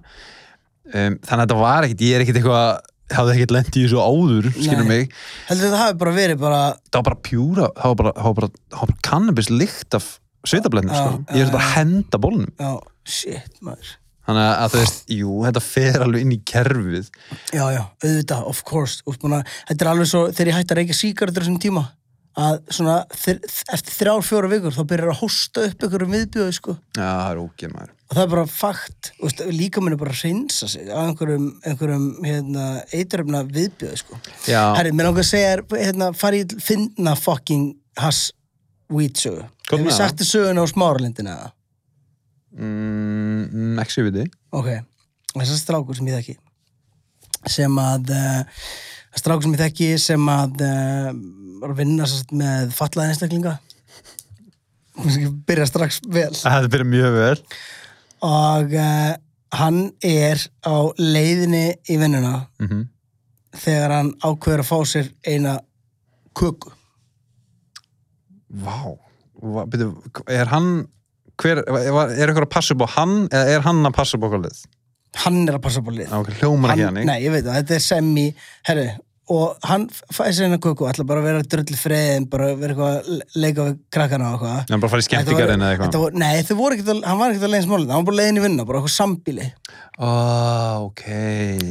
um, þannig að þetta var ekkit, ég er ekkit eitthvað hafði ekkit lent í þessu áður, skilur mig. Heldur það hafi bara verið bara það var bara pjúra, það var bara, það var bara, það var bara cannabis lykt af sveitablenni Já, sko. ég er bara að henda bólnum já, shit maður. Þannig að þú veist, jú, þetta fer alveg inn í kerfið. Já, já, auðvitað, of course. Úst, búna, þetta er alveg svo, þegar ég hætti að reykja sígarettur þessum tíma að svona, eftir þrjár, fjóra vikur þá byrjar að hosta upp einhverjum viðbjöðu sko. Já, það er ógeð maður. Og það er bara fakt, líka minni bara að hreinsa sig af einhverjum, einhverjum hérna, eituröfna viðbjöðu sko. Já, Herri, mér langar að segja þér, hérna, fari finna fucking hass weed sögu. Hvað Hef með ég sagt þér söguna á smáralindina eða? mm, ekki við þið Ok, þessar strákur sem ég þekki sem að uh, strákur sem ég þekki sem að uh, var að vinna sagt, með fallaði einstaklinga. Byrja strax vel. Það byrja mjög vel. Og uh, hann er á leiðinni í vinnuna mm þegar hann ákveður að fá sér eina köku. Vá, byrju, er hann hver, er, eitthvað að passa upp á hann eða er hann að passa upp á okkur lið? hann er að passa upp á lið. Ok, hljómar ekki hann, nei, ég veit það, þetta er semi herru, og hann fæði sér eina köku ætla bara að vera drull friðin bara vera eitthvað að leika við krakkana og eitthvað Hann bara farið í skemmtigarinn eða Þetta eitthvað Nei, þau voru ekkert að, hann var ekkert að leiðin smálið, hann var bara leiðin í vinna, bara eitthvað sambíli. oh, ok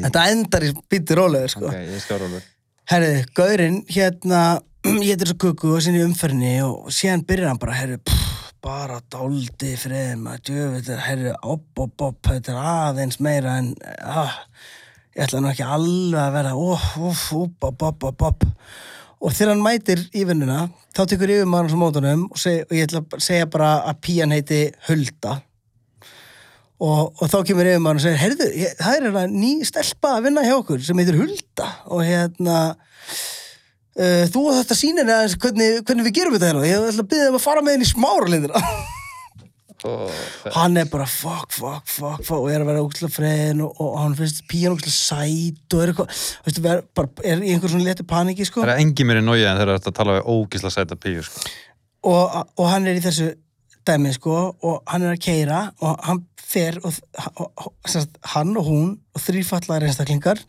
Þetta endar í býtti rólegur, sko. Ok, ég skal ráður Herri, gaurinn, hérna, ég heitir svo kukku og sinni í umferðinni og síðan byrjar hann bara, herri, pff, bara dáldi friðin, maður, djöfitt, herri, opp, opp, opp, þetta er aðeins meira en, ah, ég ætla nú ekki alveg að vera, óf, óf, opp, opp, opp, opp, opp. Og þegar hann mætir í vinnuna, þá tekur yfir maður sem mótunum og, seg, og ég ætla að segja bara að pían heiti Hulda. Og, og þá kemur yfir maður og segir, heyrðu, það er hérna ný stelpa að vinna hjá okkur sem heitir Hulda og hérna uh, þú og þetta aðeins hvernig, hvernig við gerum þetta hérna ég ætla að byrja um að fara með henni í smáraliðina hann er bara fuck, fuck, fuck, fuck og er að vera ógæslega freðin og, og hann finnst pían ógæslega sæt og er eitthvað, veistu, bara, er í einhver svona léttu paniki sko Það er engi mér í nója en þegar þetta tala við ógisla sæta píu sko. og, og hann er í þessu dæmi sko og hann er að keira og hann fer og, og, hann og hún og þrýfallaðar einstaklingar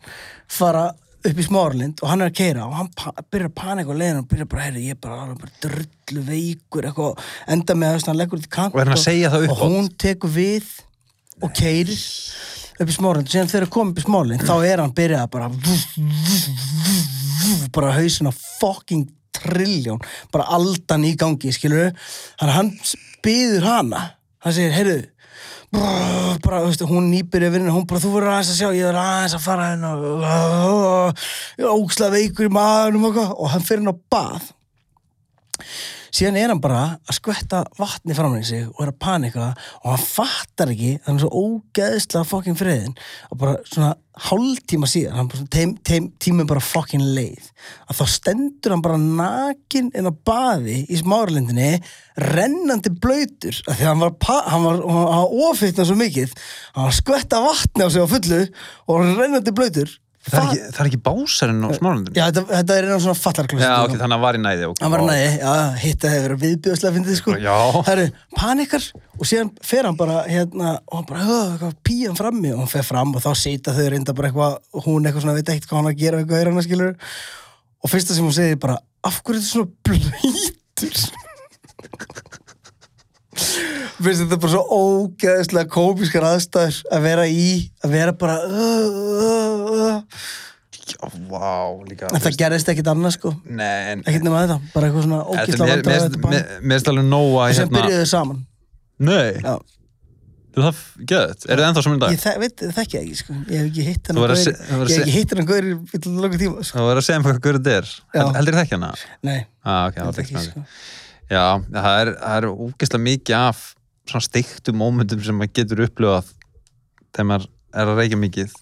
fara upp í smáralind og hann er að keira og hann byrjar að panika og leiðin og byrjar bara, herri, ég er bara bara drullu veikur eitthvað, enda með að hann leggur út í kant Og og hún tekur við og keirir upp í smáralind. Og síðan þegar það kom upp í smáralind þá er hann byrjað að bara bara hausin á fucking trilljón, bara aldan í gangi skilur þannig að hann byður hana. Hann segir, heyrðu bara, þú veist, hún nýpir yfir henni, hún bara, þú verður aðeins að sjá, ég verður aðeins að fara henni og ég ógslag veikur í maðurum og hann fyrir henni á bað síðan er hann bara að skvetta vatni fram í sig og er að panika og hann fattar ekki þannig er svo ógeðslega fokkin friðin og bara svona hálftíma síðan hann bara, fokkin leið að þá stendur hann bara nakin inn á baði í smáralindinni rennandi blöytur af því að hann var, hann var, hann var ofitna svo mikið hann var að skvetta vatni á sig á fullu og rennandi blöytur Það er ekki, það er ekki básarinn á smárundinu? Já, þetta, þetta er einn svona fallarklust Já, ok, þannig að hann var í næði okay. Hann var næði, já, hitta hefur verið viðbjóðslega fyndið sko. Já. Það eru panikar og síðan fer hann bara hérna og hann bara, eitthvað pían frammi og hann fer fram og þá sita þau reynda bara eitthvað hún eitthvað svona, veit ekkert hvað hann er að gera eitthvað er hann að skilur og fyrsta sem hún segir bara, af hverju er þetta svona blöytur? Finnst þetta bara svo ógeðslega komiskar aðstæður að vera í, að vera bara uh, uh, uh. Já, vá, líka En það gerðist ekkit annað sko Nei, en ekkert nema þetta, bara eitthvað svona Þetta er- ógeðslega mér- vandræðalegt mér- band. mér- er alveg að og sem hérna byrjuðu saman Nei, Já. þú það geðt Er það ennþá í dag? ég þek, veit, þekki það ekki sko. ég hef ekki hitt Þú hennar að gaur þú að ég hef ekki hitt hennar gaur í langur tíma sko. Það var að segja mér hvað hverju þetta er. Held- Heldur það ekki hana? nei, Ah, ok, Já, það er, það er ógeðslega mikið af svona steiktum mómentum sem maður getur upplifað þegar maður er að reykja mikið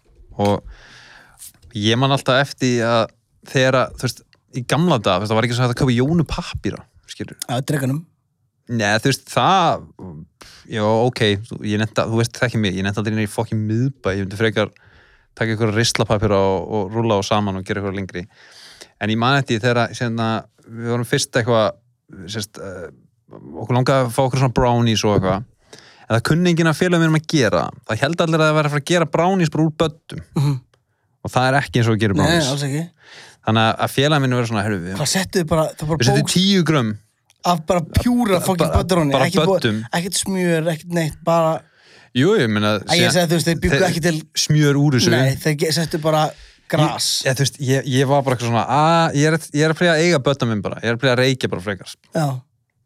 og ég man alltaf eftir að þegar að, þú veist, í gamla dag, það var ekki svo hægt að kaupa jónu pappíra, skilur. að dreganum Nei, þú veist, það, já, ok, þú, ég nefnda, þú veist það ekki mig, ég nefnda aldrei inn í fokkin miðbæ, ég myndi frekar taka ykkur rislapapíra og, og rúla á saman og gera ykkur lengri. En ég man eftir þegar, sérna, við vorum fyrst eitthvað, sérst, uh, okkur langaði að fá okkur svona brownies og eitthvað, en það kunni enginn að félag við erum að gera. Það held allir að það væri að fara að gera brownies bara úr böttum Mhm. og það er ekki eins og gerum Nei, brownies. alls ekki Þannig að- að félag minn verður svona, herru, við, setjum tíu grömm af bara pjúra fokkin bara ekkert, smjör, ekkert neitt bara, Jú, ég meina að þeir ekki til Smjör úr þessu Nei, þeir settu bara gras. Ég, ég, veist, ég, ég var bara eitthvað svona að, ég, er, er að playa að eiga bötta minn bara. Ég er að playa að reykja bara frekar.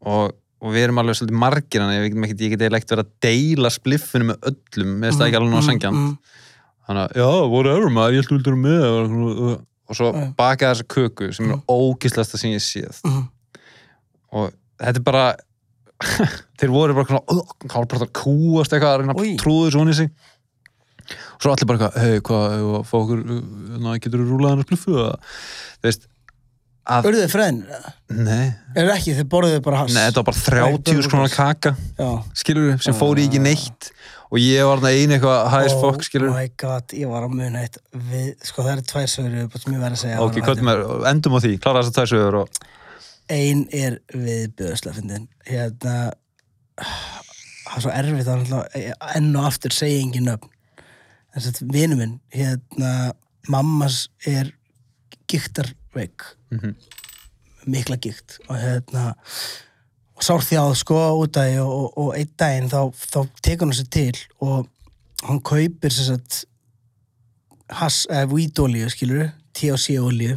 Og, og við erum alveg svolítið margir að ég, get- eiginlega ekkert verið að deila spliffinu með öllum Mér finnst það ekki alveg nú að sangja mm, Þannig að, já, whatever maður, ég vildur með og, og svo Já. bakaði þessa köku sem er ógislasta sem ég séð. Mm, og þetta er bara þeir voru bara svona það var bara að kúast eitthvað að reyna Oj. að trúðu svona í sig og svo allir bara hei, hvað, okkur ná, getur þú rúlað hann að spluffu eða?" þú veist Örðu þið freðin? nei, Er ekki, þið borðuðu bara hass? Nei, þetta var bara 30 skronar kaka Já. skilur við, sem fór í ekki neitt. Og ég var þarna einu eitthvað high as fuck, skilur Oh my god, ég var að muna eitt við, Sko það eru tvær sögur sem ég verð að segja ok, með, endum á því, klára þess að það sögur og Ein er viðbjöðslega fyndin Hérna Það er svo erfitt að enn og aftur segja engin nöfn Þess að vinu minn hérna, mammas er giktarveik Mhm. mikla gikt. Og hérna og sárþjáð sko út af því og, og, og einn daginn þá, þá tekur hann sér til og hann kaupir sér satt hass, eða vítolíu skilur THC olíu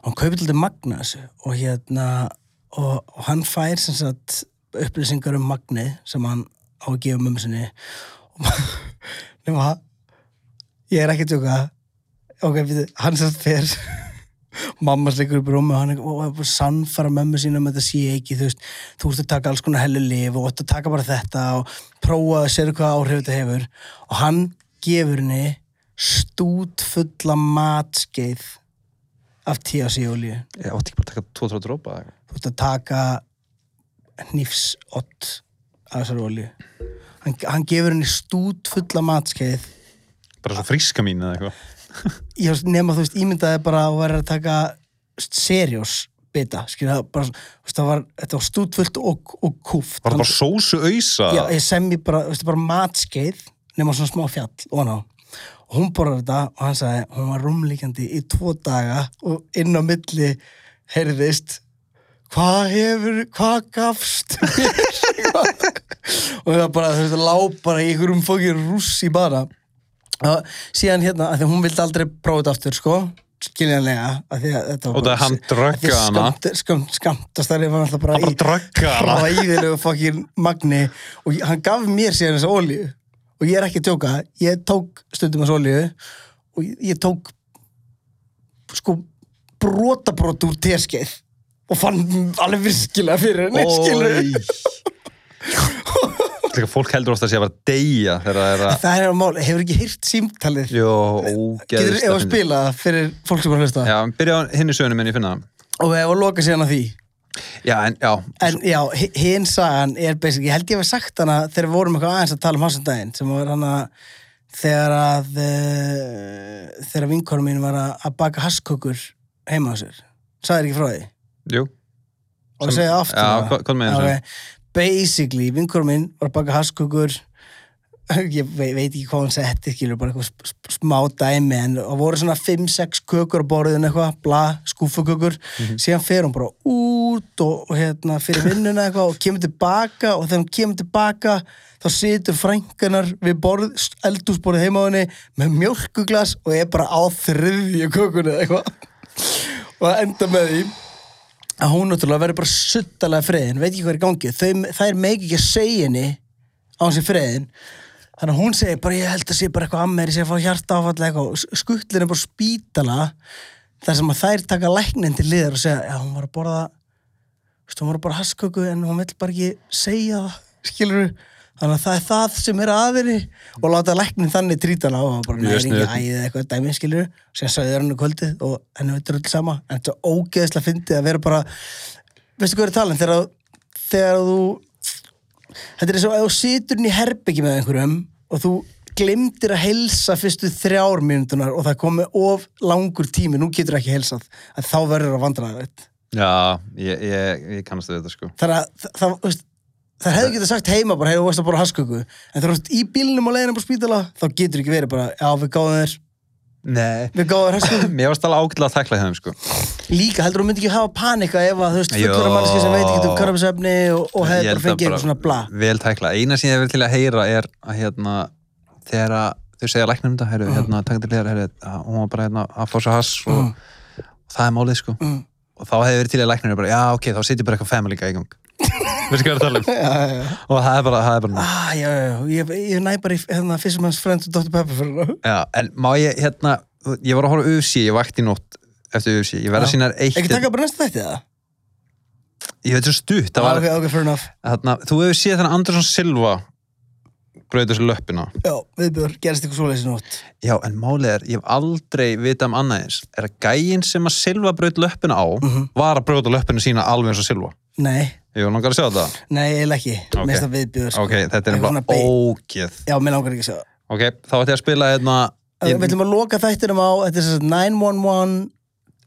og hann kaupir til magna þessu og hérna og, og hann fær sem sagt upplýsingar um magnið sem hann á að gefa mömmu sinni. og nema ég er ekki að tjóka ok, við, hann sagt fer. Mamma slikur upp í rúmi og hann er bara að sannfara mömmu sína um þetta sé ekki þú veist, þú ert að taka alls konar hellu lif og ert að taka bara þetta og prófa að sér hvað áhrif þetta hefur. Og hann gefur henni stút fulla matskeið af THC olíu ég átti ekki bara að taka 2-3 drópa þú ert að taka hnífsott af þessari olíu hann, hann gefur henni stút fulla matskeið. Bara svo fríska mín eða eitthvað. Veist, nema þú veist, ímyndaði bara að vera að taka seriós bita, skilja bara, það var, þetta var stútfullt og, og kúft. Var það Hann- bara sósu ausa? Já, ég sem ég bara, veist, bara matskeið nema svona smá fjall, og ná og hún borðar þetta og hann sagði hún var rúmlíkjandi í tvo daga og inn á milli heyrðist hvað hefur, hvað gafst? Mér?" og það bara, þú veist, lá bara í einhverjum fókir rússi bara. Og síðan hérna, af því að hún vildi aldrei prófa þetta aftur, sko skiljanlega, af því að þetta var Og það hann drögga hana. skamt, skamtastæri var alltaf bara Hann bara hræðilegu fokkin magni. Og hann gaf mér síðan þessa olíu. Og ég er ekki að tjóka, ég tók stundum þessa olíu. Og ég, ég tók sko brotabrót úr teskeið og fann alveg virkilega fyrir henni, skilur fólk heldur ofta að sé að vera að deyja það er að það er að mál, hefur ekki hýrt símtalið? Jó, getur ef að spila fyrir fólk sem er að hlusta? Já, byrja á hinni sögunu minni, ég finna það og ef að loka síðan að því. Já, en já, En já, hi- hinn sagan er basic, ég held ég hef sagt hana þegar við vorum eitthvað aðeins að tala um hans um daginn sem var hana þegar að uh, þegar vinkonum mín var að, að baka hasskökur heima á sér. Sagði ekki frá því jú og að segja aftur Já, það. hvað- þú? Ok. basically, vinkonum mín var að baka hasskökur ég veit, ekki hvað hann setti skilur, bara eitthvað smá dæmi en það voru svona 5-6 kökur á borðinu eitthvað, bla, skúfukökur síðan fer hún bara út og, og hérna fyrir vinnuna eitthvað og kemur tilbaka og þegar hún kemur tilbaka þá situr frænkanar við borð, eldúsborðið heima á henni með mjölkuglas og er bara á þriðju kökunni eða eitthvað og það enda með því að hún náttúrulega verður bara suttalega friðin, veit ekki hvað er í gangi. Þau, það er meik ekki að segja henni á hans í friðin. Þannig að hún segir bara ég held að sé bara eitthvað sé að fá hjarta áfall eitthvað. Skuttlinn er bara spítala þar sem að þær taka læknin til liðar og segja já hún var að borða hún var að borða hasköku en hún vill bara ekki segja það skilur þannig að það er það sem er aðri og láta læknin þannig trítana og bara næringi sniðugt. æðið eitthvað dæmi skilur sem sagði hann um kvöldið og henni veitur öll sama. En þetta er ógeðslega fyndið að vera bara veistu hvað er talin þegar, þegar þú þetta er eins og ef þú situr inn í herbyggi með einhverjum og þú glimtir að helsa fyrstu þrjár mínútunar og það komi of langur tími, nú getur ekki helsað að þá verður að vandra það Já, ég, ég, ég kannast þetta sko. Þannig að það, það, það hefði getað sagt heima bara, hefur þú veist að bora hasköku en þú veist í bílnum og leiðinum á spítala þá getur ekki verið bara, já við gáðum þér Nei. við gáðum þér hasköku Mér varst alveg ágætlega að þekla þeim sko. Líka heldur þú myndi ekki hafa panika ef að þú veist fullur manneski sem veit ekki um karfisefni og, og Ég bara fengið eitthvað svona bla. Vel tækla, eina sem ég vil til að heyra er að hérna þegar þau segja læknum þetta, heyrðu, hérna, til að hún var bara hérna og, og málið sko. Mm. og þá hefði verið til að læknum bara, já ok, þá sittir bara eitthvað family í gang Ég er að tala um? Og það er bara, það er bara Ah, já, já, ég, ég næ bara í hérna, Fisherman's Friend og Dr. Pepper fyrir það. Já, en má ég hérna ég var að horfa UFC, ég vakti í nótt eftir UFC, ég verð að sína eitt Ekki taka bara næsta þætti það? ég veit svo stutt, það Ah, var ok, ok, fair enough. þarna, þú hefur séð þannig Andersson Silva brauði þessu löppina Já, viðbjör, gerist eitthvað svoleiðis í nótt. Já, en málið er, ég hef aldrei vitað um annað eins, er að gæinn sem að Silva braut löppina á, Mhm. var að brjóta löppina sína alveg eins og Silva. Nei, Ég var langar að sjá þetta. nei, eiginlega ekki. Ok. Mér finnst það viðbjör, sko. Ok, þetta er beit. ógeð. Já, mér langar ekki að sjá það. Ok, þá ætti ég að spila hérna, Við ég, ætlum að loka þættinum á, þetta er að 911,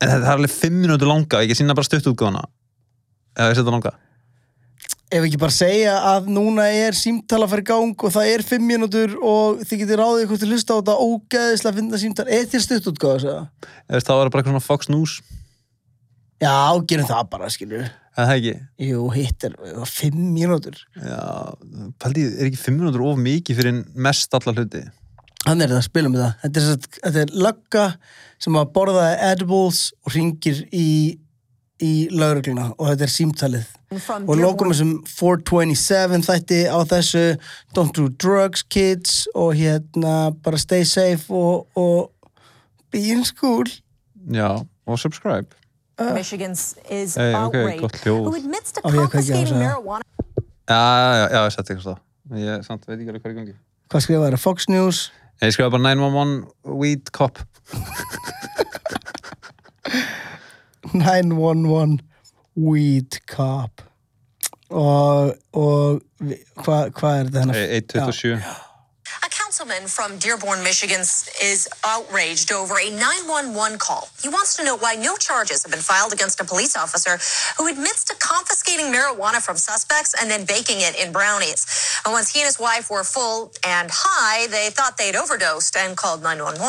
en þetta er alveg fimm minútur langa, ekki sína bara stutt útgóðana. Eða ég setja langa. ef ekki bara segja að núna er símtala fyrir gang og það er 5 mínútur og þið getur ráðið hvort þið hlusta á þetta ógeðislega að finna símtala. Er þér stutt útgáða þess að? Eða það var bara eitthvað svona Fox News, Já, gerum það bara, skilur. Það ekki? Jú, hitt er 5 mínútur. Já, pældi, er ekki fimm minútur of mikið fyrir mest alla hluti? Hann er það, spilum við það. Þetta er, satt, þetta er lögga sem að borða edibles og ringir í, í laurugluna og þetta er símtalið. Og lókum Dearborn- þessum 427 þætti á þessu Don't do drugs kids og hérna bara stay safe og, og be in school. Já, og subscribe. Michigan's is outraged. Who admits to confiscating marijuana Já, já, ég setti eitthvað það. Ég samt veit ekki alveg hvað er í gangi. Hvað skrifaði það? Fox News? Ég skrifaði bara 911 weed cop 911 Weed Cop og, og hvað hva er þetta hennar? 127 A councilman from Dearborn, Michigan is outraged over a 911 call. He wants to know why no charges have been filed against a police officer who admits to confiscating marijuana from suspects and then baking it in brownies. And once he and his wife were full and high, they thought they'd overdosed and called 911.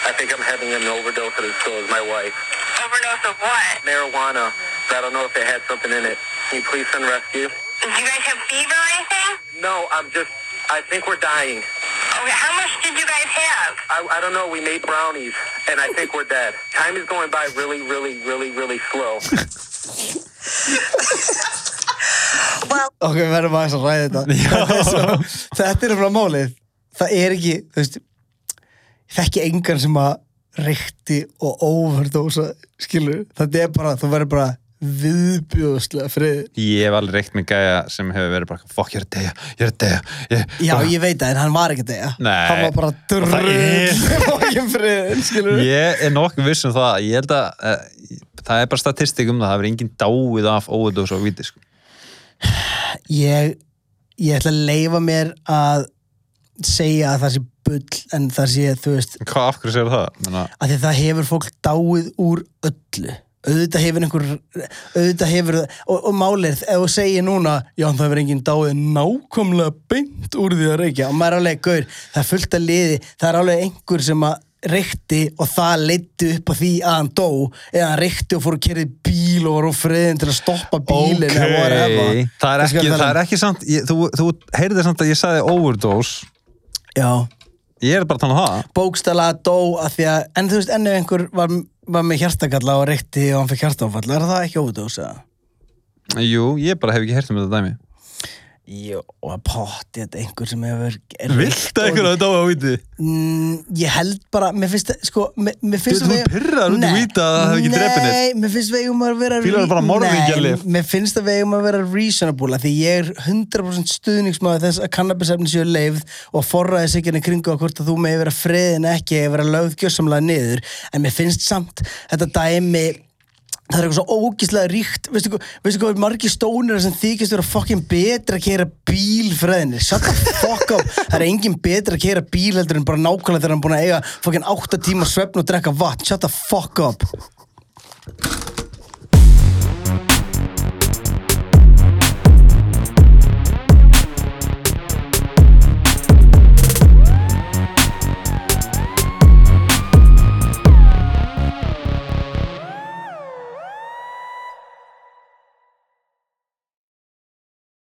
I think I'm having an overdose of so is my wife. Overdose of what? Marijuana. I don't know if it had something in it. Can you please send rescue? Did you guys have fever or anything? No, I'm just, I think we're dying. Okay, how much did you guys have? I, I don't know, we made brownies, and I think we're dead. Time is going by really, really, really, really slow. Well, Ok, við verðum aðeins að ræða þetta Þetta er, svo, þetta er frá málið Það er ekki, þú veist Ég þekki engan sem að reykti og overdósa skilur, þetta er bara, þú verður bara viðbjóðslega frið Ég hef alveg reykt með gæja sem hefur verið bara Fokk, ég er að deyja, ég er að deyja ég, Já, ég veit það, en hann var ekki það Nei. Hann var bara Ekki friðin, skilur ég er nokkuð viss um það Ég held að uh, það er bara statistik um það Það hefur enginn dáið af overdose og viti sko. ég, ég ætla að leifa mér að segja að það sé bull en það sé, þú veist, Hvað af hverju sér það? Að því að það hefur fólk dáið úr öllu auðvitað hefur einhver auðvitað hefur, og, og málið ef þú segir núna, já það hefur enginn dáið nákvæmlega beint úr því að reykja. Og maður er alveg, gaur, það er fullt að liði það er alveg einhver sem að reykti og það leiddi upp á því að hann dó eða hann reykti og fór að kerði bíl og var á friðin til að stoppa eða whatever. það er Þú ekki, skal það er ekki samt ég, Þú, þú heyrði samt að ég sagði overdose. Já, Ég er bara að tala um það. Bókstala dó að því að, en þú veist, enn ef einhver var, var með hjartakalla og reykti og hann fyrir hjartáfall, er það ekki óverdós eða? Jú, ég bara hef ekki heyrt um þetta dæmi Jó, og potti þetta einhver sem hefur Vilt að einhverja þetta á að víti? Mm, ég held bara, mér finnst það, sko, mér, mér finnst Þú ert við- pirraður út í víta að það hafi ekki drepið neitt. Nei, mér finnst við eigum að vera Fílar bara morðingjalyf. Nei, mér finnst að við eigum að vera reasonable því ég er 100% stuðningsmaður þess að kannabisefni séu leifð og forraði sig hérna kringu að hvort að þú megi vera friðin ekki eða vera lögð gjössamlega niður en mér finnst samt þetta dæmi það er eitthvað svo ógíslega ríkt. Veistu hvað, veistu hvað margir stónir sem þykist vera fucking betri að keira bíl freðinni, shut the fuck up. Það er engin betri að keira bíl heldur en bara nákvæmlega þegar hann búin að eiga fucking 8 tíma svefn og drekka vatn, shut the fuck up